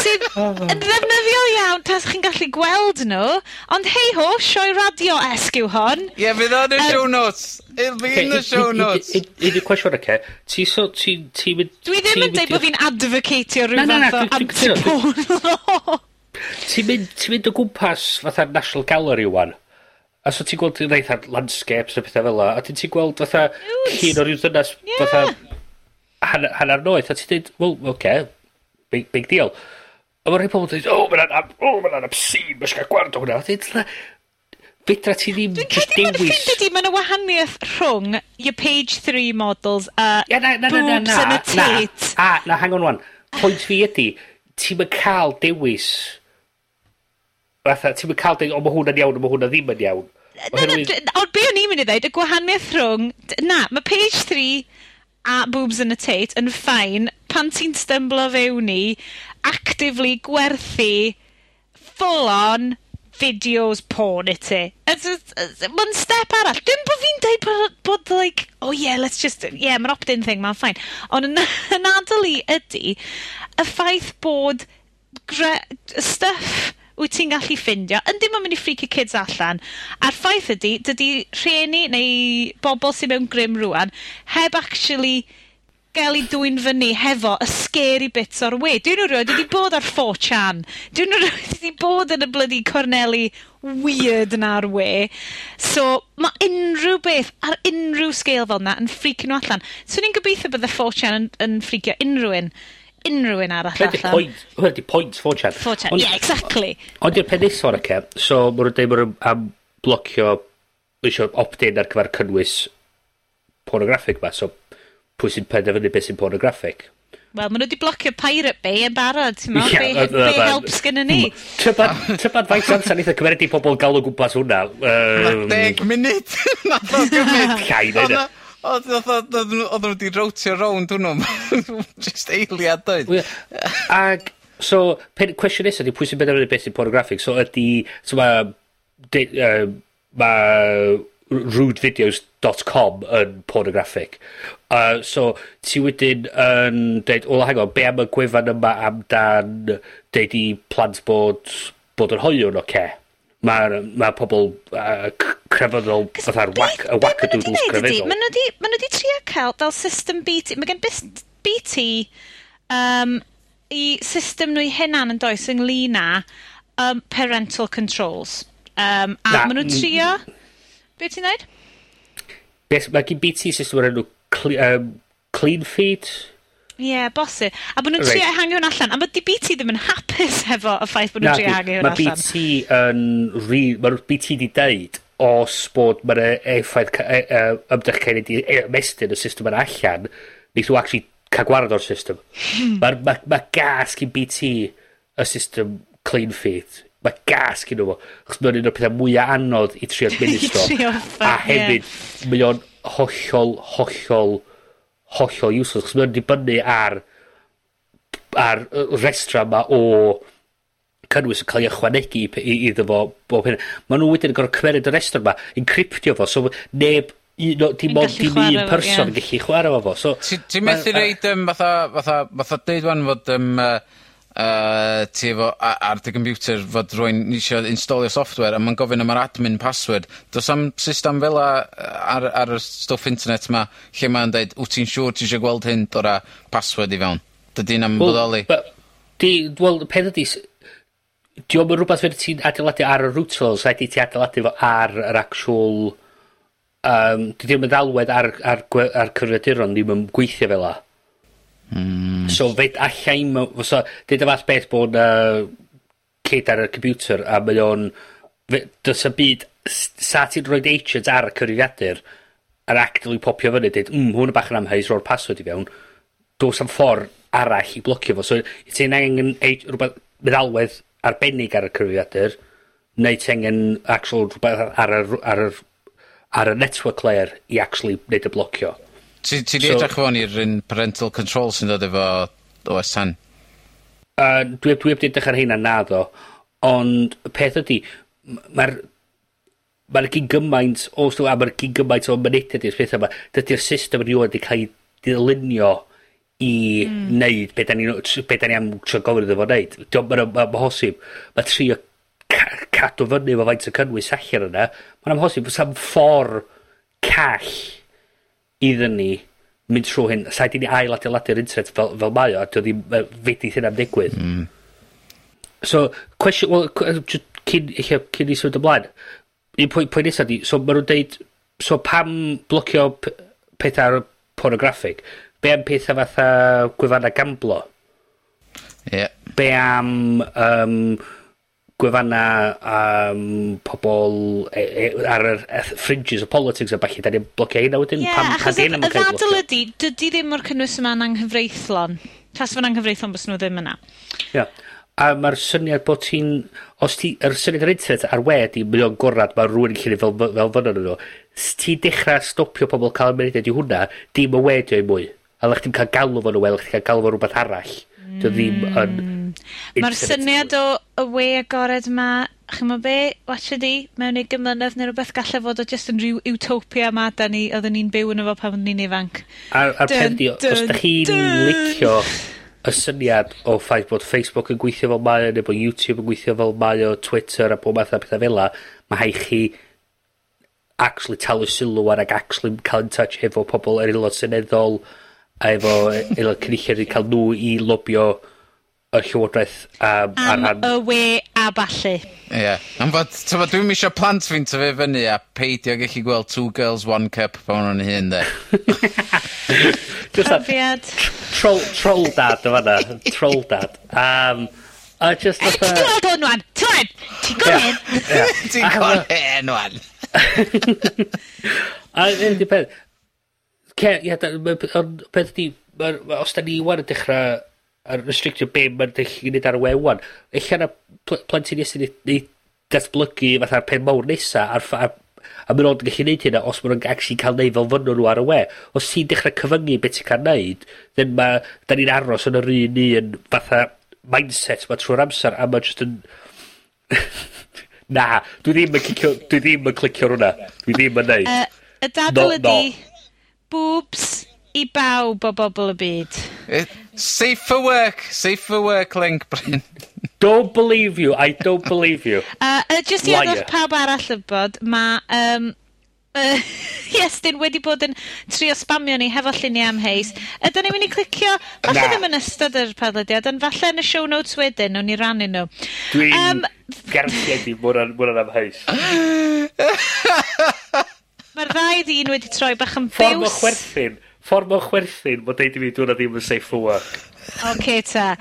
Sydd yn ddefnyddiol iawn tas chi'n gallu gweld nhw, ond hei ho, sioi radio esg yw hon. Ie, yeah, fydd o'n y show notes. It'll be in the show notes. Un o'r cwestiwn o'r ti so, ti, ti... Dwi ddim yn dweud bod fi'n advocatio rhyw fath o anti-porn Ti'n mynd, ti mynd o gwmpas fatha National Gallery wan. A so ti'n gweld yn eitha landscapes a pethau fel la, a ti'n gweld fatha llun o ryw ddynas yeah. fatha hanner, hanner noeth, a ti'n dweud, wel, oce, okay, big, big deal. A mae rhai pobl yn dweud, o, mae'n oh, ma obscene, mae'n gael siarad o hwnna. Dweud, Fedra ti ddim just dewis... Dwi'n credu mae'n ydy, wahaniaeth rhwng your page 3 models a yeah, na, na, na, na, boobs yn y tit. A, na, hang on wan. Pwynt fi ydy, ti'n cael dewis... Fatha, ti'n cael dewis, o, mae hwnna'n iawn, o, mae hwnna ddim yn iawn. Na, na, ond be o'n i'n mynd i ddweud, y gwahaniaeth rhwng... Na, mae page 3 a boobs yn a tit yn ffain pan ti'n stymblo fewn i actively gwerthu full on videos porn i ti. Mae'n step arall. Dim bod fi'n deud bod, bod, like, oh yeah, let's just, yeah, mae'n opt-in thing, mae'n ffain. Ond yn, *laughs* yn adol i ydy, y ffaith bod gre, stuff wyt ti'n gallu ffindio, yn dim yn mynd i freaky kids allan. A'r ffaith ydy, dydy rhieni neu bobl sy'n mewn grym rwan, heb actually gael ei dwy'n fyny hefo y scary bits o'r we. Dwi'n nhw rhywbeth wedi bod ar 4chan. Dwi'n nhw rhywbeth wedi bod yn y blydi Corneli weird na'r we. So, mae unrhyw beth ar unrhyw scale fel yna yn ffricio nhw allan. So, ni'n gobeithio bydd y 4chan yn, yn ffricio unrhyw un unrhyw un arall allan. Point, hwnna di point 4chan. 4chan, yeah, exactly. Ond i'r pen nesaf o'r cem, so mae'n dweud bod am blocio eisiau opt-in ar gyfer cynnwys pornograffic ma, so pwy sy'n penderfynu beth sy'n pornograffic. Wel, maen nhw wedi blocio Pirate Bay yn barod, ti'n meddwl? Yeah, be, be helps gen ni? Tybad faint amser eitha cymeryd i pobl gael o gwmpas hwnna. Um, deg munud! *laughs* Nath o gymryd! Llai, Odd fatha oddan nw oddan nw 'di rowtio rownd hwnnw *laughs* just eiliad doedd? Ie. Ag so pen- cwestiwn nesaf, 'di pwy sy'n benderfynu beth sy'n pornograffic so ydy, so ma' de- uh, ma' rudevideos.com yn pornograffic Uh, so ti wedyn yn deud wel hang on be' am y gwefan yma amdan deud i plant bod bod yn hoiwn yn okay. Ma'r ma' pobl uh, c- crefyddol, fatha'r wackadoodles crefyddol. Mae nhw wedi ma trio cael fel system BT, mae gen BT um, i system nhw i hynna'n yn does ynglyn â um, parental controls. Um, a Na, maen nhw'n trio... Be ti'n dweud? Beth, mae gen BT system o'r enw cle, um, clean feed? Ie, yeah, bosib. A bod nhw'n right. trio hangio hwn allan. A bod BT ddim yn hapus hefo y ffaith bod nhw'n trio hangio hwn allan. Mae BT yn... Re, mae BT di deud os bod mae'n effaith cy- yy e- yy e- ymdrechau i yy ymestyn e- y system yna allan neith nw actually cael gwared o'r system. Hmm. Ma'r ma' ma' gas gyn BT y system clean feed. Mae gas gyn nhw. Chos mae'n un o'r pethau mwyaf anodd i trio administro. *laughs* I trio ffan, a hefyd, yeah. mae o'n hollol, hollol, hollol useless. Chos mae'n dibynnu ar, ar y restra yma o cynnwys yn cael ei ychwanegu i i iddo fo bob hyn. Ma' nhw wedyn yn gorfod cymered y restr yma, encryptio fo so neb un o dim Yn ond gallu dim chware un fo, person ie. yn gallu chwarae fo fo so... Ti, ti methu ma- reid um, fatha, fatha, fatha deud wan fod um, uh, yy ti efo a- ar dy computer fod rwy'n isio installio software a mae'n gofyn am yr admin password. Does am system fel 'a ar ar y stwff internet 'ma lle mae'n deud wyt ti'n siŵr ti isio gweld hyn dora password i fewn. Dydy'n am yn bodoli. Wel, 'di, wel y peth ydi s- 'di o'm yn rwbath fyddet ti'n adeiladu ar y routers rhaid i ti adeiladu fo ar yr actual Um, di ddim yn ddelwedd ar ar gwe- ar cyfrifiaduron ddim yn gweithio fel la. Mm. So fe- allai... i'm mew- fysa y fath beth bod 'na cyd ar y computer a mae o'n fe- do's 'am byd s- 'sa ti'n rhoi agents ar y cyfrifiadur yn actively popio fyny dweud, mm hwn yn bach yn amheus roi'r password i fewn do's 'am ffordd arall i blocio fo so ti'n angen ei- rwbeth meddalwedd arbennig ar y cyfrifiadur, neu ti angen actual rhywbeth ar yr, ar yr, ar y network layer i actually neud y blocio. Ti, ti di so, edrych fo'n i'r un parental control sy'n dod efo OS 10? Uh, dwi, dwi wedi edrych ar hynna naddo, ond y peth ydy, mae'r mae'r gyn gymaint, os dwi'n mae'r gyn gymaint o mynediad i'r pethau yma, dydy'r system yn wedi cael ei dilunio i... mm. ...neud be' 'dan ni'n be' 'dan ni am trio gofyn iddo fo neud. Mae'n ma, ma hosib, mae Ma' trio ca- cadw fyny efo faint o cynnwys allan yna mae'n amhosib. sa'n ffor call iddyn ni mynd trwy hyn. Rhaid di ni ail-adeiladu'r internet fel fel mae o a 'di ddim yy fedith hynna'm digwydd. Mm. So cwestiwn wel cw- jyst cyn ella cyn i symud ymlaen un pwynt pwynt nesaf 'di so ma' nhw'n deud so pam blocio pe- petha ar? be am pethau fatha gwefanna gamblo? Yeah. Be am um, gwefanna um, pobl e, e, ar yr fringes o politics a falle, da ni'n blocio hynna wedyn? Ie, achos y ddadl ydy, dydy ddim o'r cynnwys yma'n anghyfreithlon. Tas fo'n anghyfreithlon bys nhw ddim yna. Ia. Yeah. A mae'r syniad bod ti'n... Os ti... Yr er syniad yr internet ar we di mae o'n gorad, mae rhywun yn llunio fel, fel fyna nhw. Os ti dechrau stopio pobl cael ymwneud i hwnna, dim y we di o'i mwy. Ie lech ti'n cael galw fo'n wel, lech ti'n cael galw fo'n rhywbeth arall. Mm. Dio ddim mm. yn... Ma'r syniad o y we agored yma, ma, chymod be, watch di, mewn i gymlynedd neu rhywbeth gallai fod o jyst yn rhyw utopia ma da ni, oedden ni'n byw yn efo pan oedden ni'n ifanc. A'r, ar dun, pen di, os da chi'n licio y syniad o ffaith bod Facebook yn gweithio fel mae o, neu bod YouTube yn gweithio fel mae o, Twitter a bob math o bethau fel la, mae hai chi actually talu sylw ar ac actually cael in touch efo pobl yr aelod seneddol, a efo aelod cynulliad i cael nhw i lobio y llywodraeth am, am ran... y we a ballu. Ie. Yeah. Am fod, tyfod, dwi'm isio plant fi'n tyfu fyny a peidio gallu gweld two girls, one cup pan o'n hyn, de. Profiad. Troll, troll dad o fanna. Troll dad. Um, a just fatha... Ti'n gweld hwn, wan? Ti'n Ti'n gweld hyn? Ti'n gweld hyn, wan? A hyn di peth. Ie, ie, da- ma' p- ond peth ydi, ma'r, ma' os da ni 'wan yn dechrau yn restrictio be' mae'n gellu 'i neud ar y we 'wan, ella na plentyn Iesu ni ni datblygu fatha'r pen mawr nesa ar ffa, a ma' nw ond yn gallu neud hynna os maen nhw'n actually cael neud fel fynnon nhw ar y we. Os ti'n dechrau cyfyngu beth ti'n cael neud, then ma' da ni'n aros yn yr un un fatha mindset 'ma trwy'r amser a ma' just yn *laughs* Na, dwi ddim yn clicio, dwi ddim yn clicio hwnna. Dwi ddim yn neud. Yy, y dadl Not not. ydi boobs i bawb o bobl y byd. Yy safe for work, safe for work link Bryn. *laughs* Don't believe you, I don't believe you. *laughs* Uh, uh, just i adrodd pawb arall y bod, mae um, uh, *laughs* Iestyn wedi bod yn trio spamio ni hefo lluniau am heis. Ydyn ni'n mynd i clicio, falle Na. ddim yn ystod yr podlediad, ond falle yn y show notes wedyn, o'n i rannu nhw. Dwi'n um, gardiedi mwyn am heis. Mae'r ddau ddyn wedi troi bach yn ffiws. Ffordd o chwerthin. Ffordd o chwerthin. Mae deud i fi dwi'n ddim yn safe for work. Ok ta.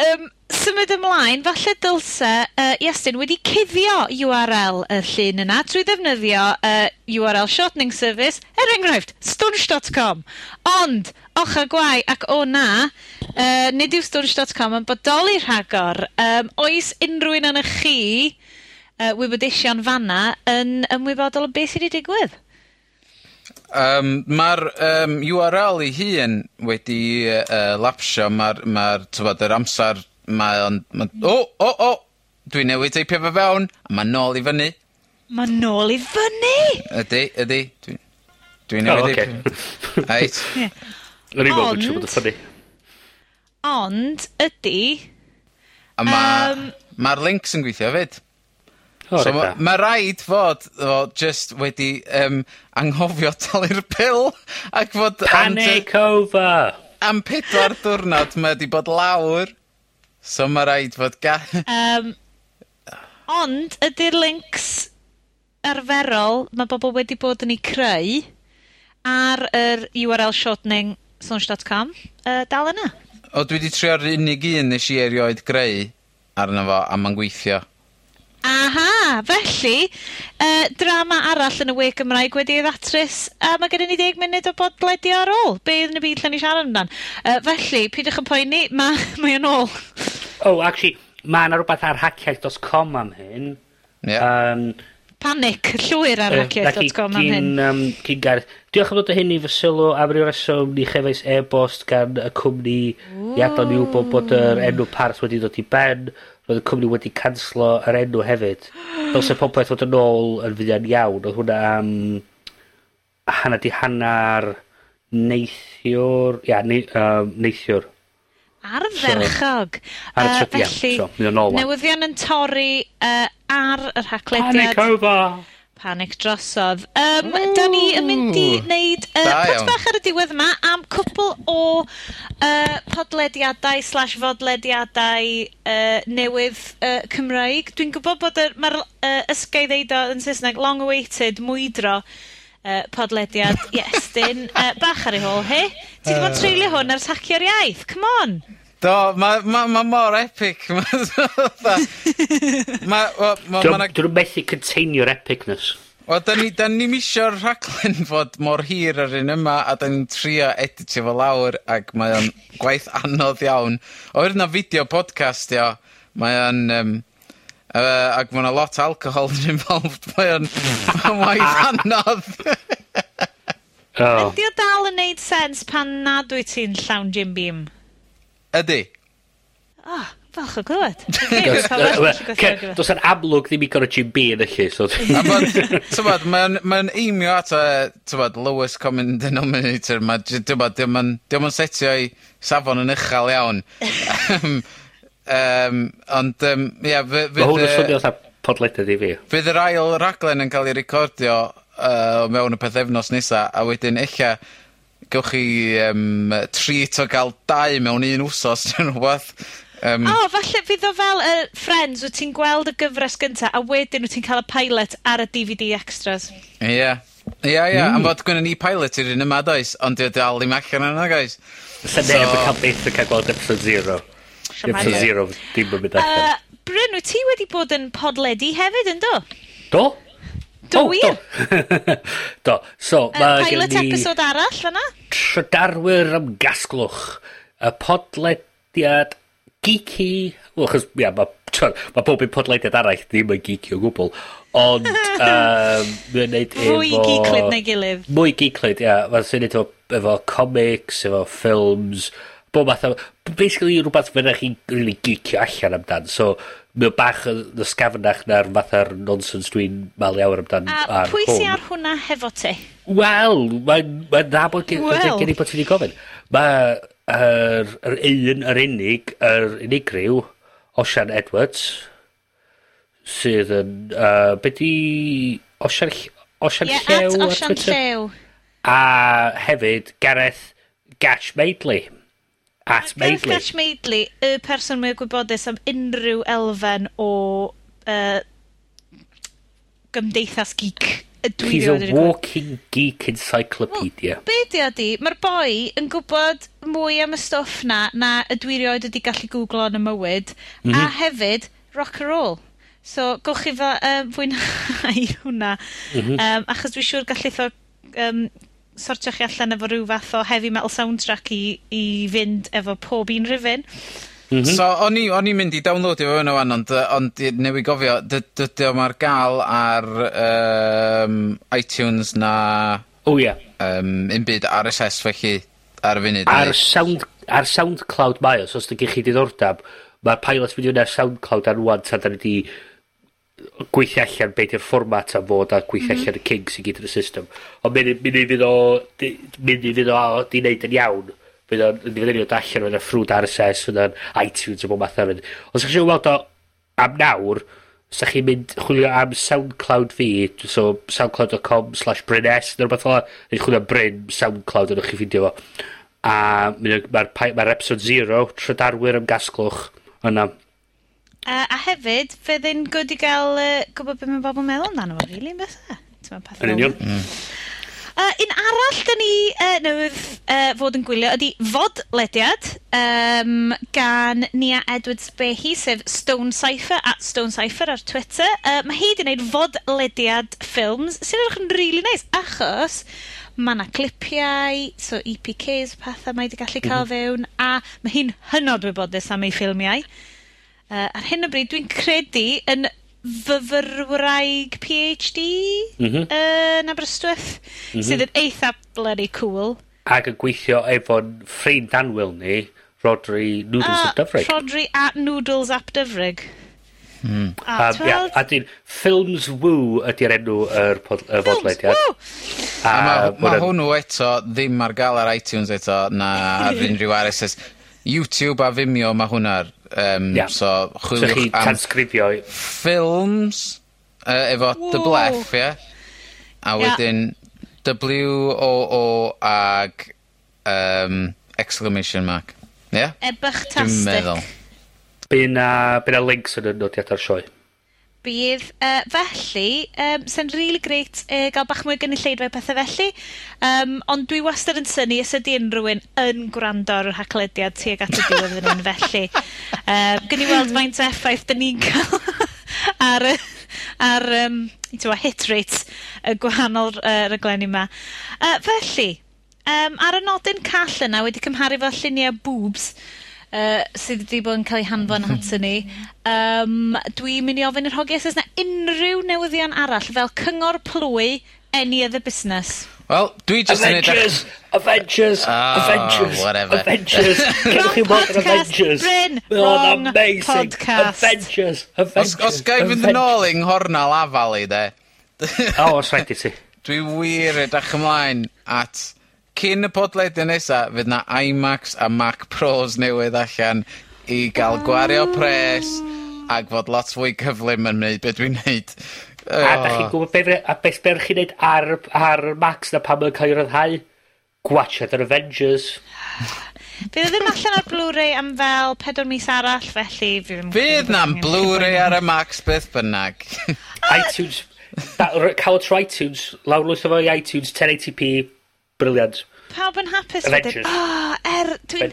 Um, symud ymlaen, falle dylse uh, Iestyn wedi cuddio URL y llun yna trwy ddefnyddio uh, URL shortening service, er enghraifft, stunch.com. Ond, ochr gwai ac o na, uh, nid yw stunch.com yn bodoli rhagor. Um, oes unrhyw un yn y chi uh, wybodeision fanna yn ymwybodol o beth sydd wedi digwydd? Um, mae'r um, URL 'i hun wedi uh, lapsio mae'r ma tyfod yr amser, mae o'n Ma, o o o Dwi'n newid teipio fe fewn a ma' nôl i fyny. Ma' nôl i fyny? Ydy, ydy, dwi'n dwi newydd... O oce. Reit. Eit. O'n i'n me'wl bod yn ffyni. Ond ydy... A ma' yym ma links yn gweithio 'fyd. So ma', ma rhaid fod fo just wedi um, anghofio *laughs* talu'r bil ac fod... Panic over! Am pedwar diwrnod mae wedi bod lawr, so mae rhaid fod ga... *laughs* um, ond ydy'r links arferol mae bobl wedi bod yn ei creu ar yr URL shortening launch.com uh, dal yna? O dwi wedi trio'r unig un nes i erioed greu arno fo, a ma'n gweithio. Aha! Felly, uh, drama arall yn y we Gymraeg wedi ei ddatrys, a ma' gennyn ni ddeg munud o bodlediad ar ôl. Be yn y byd lle ni siarad amdan? Uh, felly, pidwch yn poeni, ma' *laughs* mae o'n ôl. Oh, actually, mae yna rhywbeth ar hackiaeth.com am hyn. Yep. Um, Panic llwyr ar uh, am hyn. Um, cyn gar... Diolch am ddod o hyn i fy sylw am ryw reswm ni chefais e-bost gan y cwmni i adon ni wybod bod yr enw parth wedi dod i ben. Roedd y cwmni wedi canslo yr enw hefyd. Fel Dylse popeth fod yn ôl yn fyddian iawn. Oedd hwnna am... Hanna di hannar neithiwr... Ia, ne, um, neithiwr. Ar ferchog. So, ar y trip, uh, felly, ia, so, newyddion yn torri uh, ar y haglediad. Panic over! panic drosodd. Um, Ooh. da ni yn mynd i wneud uh, pod bach ar y diwedd yma am cwpl o uh, podlediadau slash fodlediadau uh, newydd uh, Cymraeg. Dwi'n gwybod bod mae'r uh, ysgau ddeud o yn Saesneg long-awaited mwydro uh, podlediad *laughs* Iestyn uh, bach ar ei hôl, he? Ti wedi bod yn treulio hwn ar tacio'r iaith, come on! Do, mae ma, ma mor epic. *laughs* ma, wel, ma, Dyn ma, nhw'n methu containio'r epicness. Wel, da ni, da ni misio'r rhaglen *laughs* fod mor hir ar un yma, a da ni'n trio editio fo lawr, ac mae o'n *laughs* gwaith anodd iawn. O'r yna fideo podcast, ia, mae o'n... Um, uh, ac mae yna lot o alcohol yn involved. Mae o'n waith anodd. oh. Ydy o dal yn neud sens pan nad wyt ti'n llawn Jim Beam? ydy? Ah, falch o glywed. *laughs* Do's yn amlwg ddim i gorau jim beam felly so... A ma'n, *laughs* t'mod mae'n ma'n eimio at y t'mod lowest common denominator 'ma jy- d'mod yn 'di yn setio 'i safon yn uchel iawn. *laughs* um, ond um, ie fy fydd y... Hwn yn e- swnio fatha podlediad i fi. Fydd yr ail raglen yn cael ei recordio uh, mewn y pythefnos nesa, a wedyn eich gewch chi um, treat o gael dau mewn un wsos *laughs* ne' rhywbeth. Um, O oh, falle fydd o fel y uh, Friends wyt ti'n gweld y gyfres gynta a wedyn wyt ti'n cael y pilot ar y DVD vee dee extras. Ie. Ia ia am hmm. fod gynnon ni pilot i'r un yma does ond 'di o dal ddim allan yna guys. Sa neb yn cael beth yn cael gweld episode zero. Episode zero dim yn mynd allan. Yy Bryn wyt ti wedi bod yn podledi hefyd yndo? Do. Do oh, wir? do. *laughs* do. So, um, mae gen ni... Pilot episode arall fyna? Trydarwyr am gasglwch. Y podlediad geeky... Wel, chos, ia, mae ma pob un podlediad arall ddim yn geeky o gwbl. Ond, *laughs* um, mae'n neud efo... Fwy geeklyd neu gilydd. Mwy geeklyd, ia. Mae'n sy'n neud efo, efo comics, efo films, bob math o... Basically, rhywbeth fyna chi'n really geekio allan amdan. So, mae bach yn ysgafnach na'r fath ar nonsens dwi'n mal iawn amdan a ar pwy hwn. ar hwnna hefo ti? Wel, mae'n ma na bod gen, well. gen i bod ti'n gofyn. Mae yr, yr un, yr unig, yr unigryw, Osian Edwards, sydd yn... Uh, be di... Osian, Osian yeah, Llew? Ie, at Osian Llew. A hefyd Gareth Gash Maidley at Maidley. Gareth Gash Maidley, y person mwy gwybodus am unrhyw elfen o uh, gymdeithas geek. He's a walking geek encyclopedia. Well, be di a di? Mae'r boi yn gwybod mwy am y stwff na na y dwi rioed wedi gallu googlo yn y mywyd. Mm -hmm. A mhm. hefyd, rock and roll. So, gowch chi fy um, fwynhau *laughs* hwnna. Mm -hmm. um, achos dwi'n siŵr gallu tho, um, sortio chi allan efo rhyw fath o heavy metal soundtrack i, i fynd efo pob un rhywun. Mm -hmm. So, o'n i, o'n i'n mynd i downloadio fo yna wan, ond, ond newi gofio, dydy o ma'r gael ar um, iTunes na... O, oh, ie. Yeah. Um, byd RSS felly ar y funud. Ar, sound, ar SoundCloud mae os, os dy gych chi diddordab, mae'r pilot wedi yna SoundCloud ar rwan, ta da ni di gweithio allan beth yw'r fformat a fod a gweithio mm -hmm. allan y kinks i gyd yn y system. Ond mynd i fydd o, mynd i fydd o, di wneud yn iawn, fydd o'n ddifyddiriad allan, fydd o'n ffrwd RSS, fydd o'n iTunes o bob math hefyd. Os ydych chi'n weld o am nawr, os ydych chi'n mynd chwilio am SoundCloud fi, so soundcloud.com slash brynes, neu rhywbeth ola, neu chwilio am bryn SoundCloud ydych o'ch chi ffindio fo. A mae'r ma, ma episode 0, trydarwyr am gasglwch, yna. Uh, a hefyd, fydd ddyn gwyd i gael uh, gwybod beth mae bobl yn meddwl amdano fo, really, yn beth Yn union. Uh, un arall dyn ni uh, newydd uh, fod yn gwylio ydy fodlediad um, gan Nia Edwards Behi, sef Stone Cypher at Stone Cypher ar Twitter. Uh, mae hi wedi gwneud fodlediad ffilms sy'n edrych yn really nice, achos mae yna clipiau, so EPKs, pethau mae wedi gallu cael mm -hmm. fewn, a mae hi'n hynod wybodus am ei ffilmiau. Uh, ar hyn o bryd, dwi'n credu yn fyfyrwraig PhD mm -hmm. yn Aberystwyth, mm -hmm. sydd yn eitha bloody cool. Ac yn gweithio efo'n ffrind anwyl ni, Rodri Noodles uh, ap Dyfrig. Rodri at Noodles ap Dyfrig. Mm. A, um, yeah, a dyn, Films Woo ydy'r enw yr er bodlediad. A, a mae ma hwnnw eto ddim ar gael ar iTunes eto na *laughs* ar unrhyw RSS. YouTube a Vimeo mae hwnna'r Um, yeah. So, chwiliwch so chi am... transgrifio. Films, uh, efo Whoa. The Bleff, ie? Yeah? A yeah. wedyn W-O-O ag um, exclamation mark. Ie? Yeah? Ebych tastic. Dwi'n meddwl. Byna, byna links yn y nodiadau'r sioe bydd. Uh, felly, um, sy'n rili grêt uh, gael bach mwy gynulleidfa a pethe felly, Um, ond dwi wastad yn syni os ydy unrhyw un yn gwrando ar y rhaglediad tuag at y diwedd yn un felly, yy, gyn i weld faint o effaith 'dyn ni'n cael *laughs* ar y ar um, tywa, hit rate y gwahanol uh, raglenni yma. Uh, felly, um, ar y nodyn call yna wedi cymharu fel lluniau boobs, yy sydd wedi bod yn cael ei hanfon *laughs* atyn ni. Um, dwi'n mynd i ofyn i'r hogia os o's 'na newyddion arall fel cyngor plwy, any other business? Wel, dwi just yn edrych... Avengers! Avengers! Oh, Avengers! Whatever. Avengers! *laughs* Cerwch chi weld yr Avengers! Bryn! Wrong podcast! Avengers! Avengers! Os, os fynd yn ôl i'n nghornal afal i de... o, os rhaid i ti. *laughs* Dwi wir edrych ymlaen at cyn y podlediau nesa fydd 'na IMAX a Mac Pros newydd allan i gael gwario pres ac fod lot fwy cyflym yn wneud beth dwi'n neud. O! A da chi'n gwybod be' a beth ber, rai' chi neud ar ar Max 'na pam yn cael ei ryddhau? Gwatsiad yr Avengers. Fydd e ddim allan ar Blu-ray am fel pedwar mis arall, felly fi ddim... Fydd na'm Blu-ray ar y Max beth bynnag. iTunes. Da- ry- Cawod trwy iTunes. o fo i iTunes 1080p briliant. Pawb yn hapus wedyn. O, er, dwi'n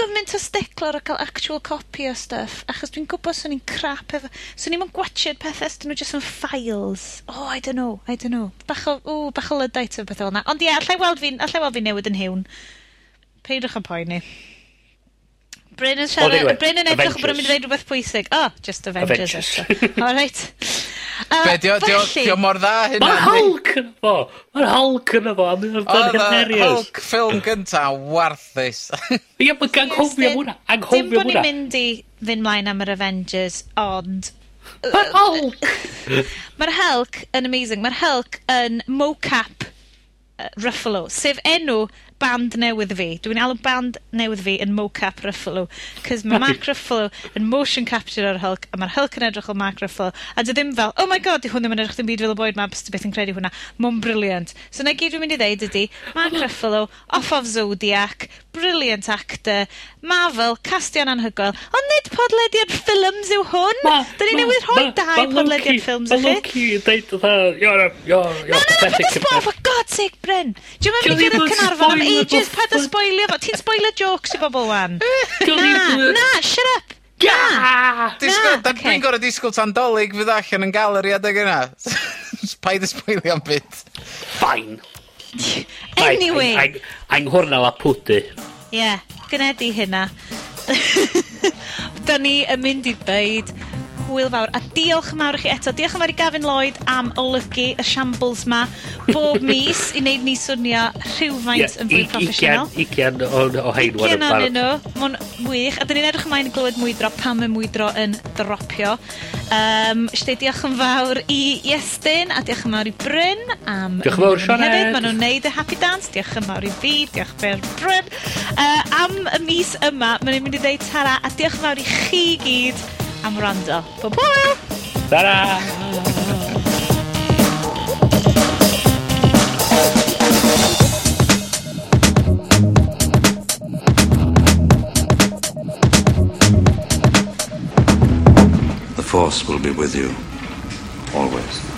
gymaint o stickler o cael actual copy o stuff, achos dwi'n gwybod swn i'n crap efo... Swn i'n yn gwatsio'r pethau os dyn nhw just yn files. Oh, I don't know, I don't know. Bach o, o, bach o lydait o beth fel yna. Ond ie, yeah, allai weld fi'n, allai weld fi'n newid yn hiwn. Peidwch yn poeni. Bryn yn siarad... Anyway, Bryn yn edrych bod yn mynd i ddeud rhywbeth pwysig. Oh, just Avengers. Avengers. All right. Uh, *laughs* Be, dio, dio, dio mor dda hynna? Mae'r Hulk yn fo! Mae'r Hulk yn fo! Oedd y Hulk ffilm gynta warthus. *laughs* Ia, mae'n ganghofio hwnna. Dim bod ni'n mynd i fynd mlaen am yr Avengers, ond Mae'r *laughs* Hulk! Mae'r Hulk yn amazing. Mae'r Hulk yn mocap uh, Ruffalo, sef enw band newydd fi. Dwi'n alw band newydd fi yn mocap Ruffalo. Cys mae Mark Ruffalo yn motion capture o'r Hulk, a mae'r Hulk yn edrych o Mark Ruffalo, a dy ddim fel oh my God 'di hwn ddim yn edrych dim byd fel y boi 'ma bys ti beth yn credu hwnna. Mae'n briliant. So 'na gyd dwi'n mynd i ddeud ydi Mark Ruffalo off of Zodiac, brilliant actor, Marvel, castia anhygoel, ond nid podlediad ffilms yw hwn! 'Dyn ni newydd rhoi dau podlediad ffilms i chi. Loki yn deud fatha, you're a, you're, you're pathetic... No, no, no, put the spot, for God's sake, Bryn! D'you ddim yn mynd i gyrraedd Caernarfon am ages, paid â spoilio fo. Ti'n spoilio jokes i bobl wan. na, na, shut up. Ga! Dwi'n gorau disgwyl tan dolyg fydd allan yn galeri adeg yna. *laughs* Paid yspoilio am byd. Fine. Anyway. Ai'n hwrna la pwdy. Ie, yeah, gynedi hynna. *laughs* da ni yn mynd i ddeud hwyl fawr. A diolch yn fawr i chi eto. Diolch yn fawr i Gavin Lloyd am olygu y shambles ma bob mis i wneud ni swnio rhywfaint yeah, yn fwy proffesiynol. Ugian o, o hein wan yn barod. nhw. Mae'n wych. A dyn ni'n edrych ymlaen i glywed mwydro pam y mwydro yn dropio. Um, Ysdi, diolch yn fawr i Iestyn a diolch yn fawr i Bryn am... Diolch yn fawr, Sioned. Hefyd, maen nhw'n neud y happy dance. Diolch yn fawr i fi, diolch yn Bryn. Uh, am y mis yma, maen nhw'n mynd i ddeud tara a diolch yn fawr i chi gyd I'm Rhonda. Bye bye. Ta-da. The Force will be with you, always.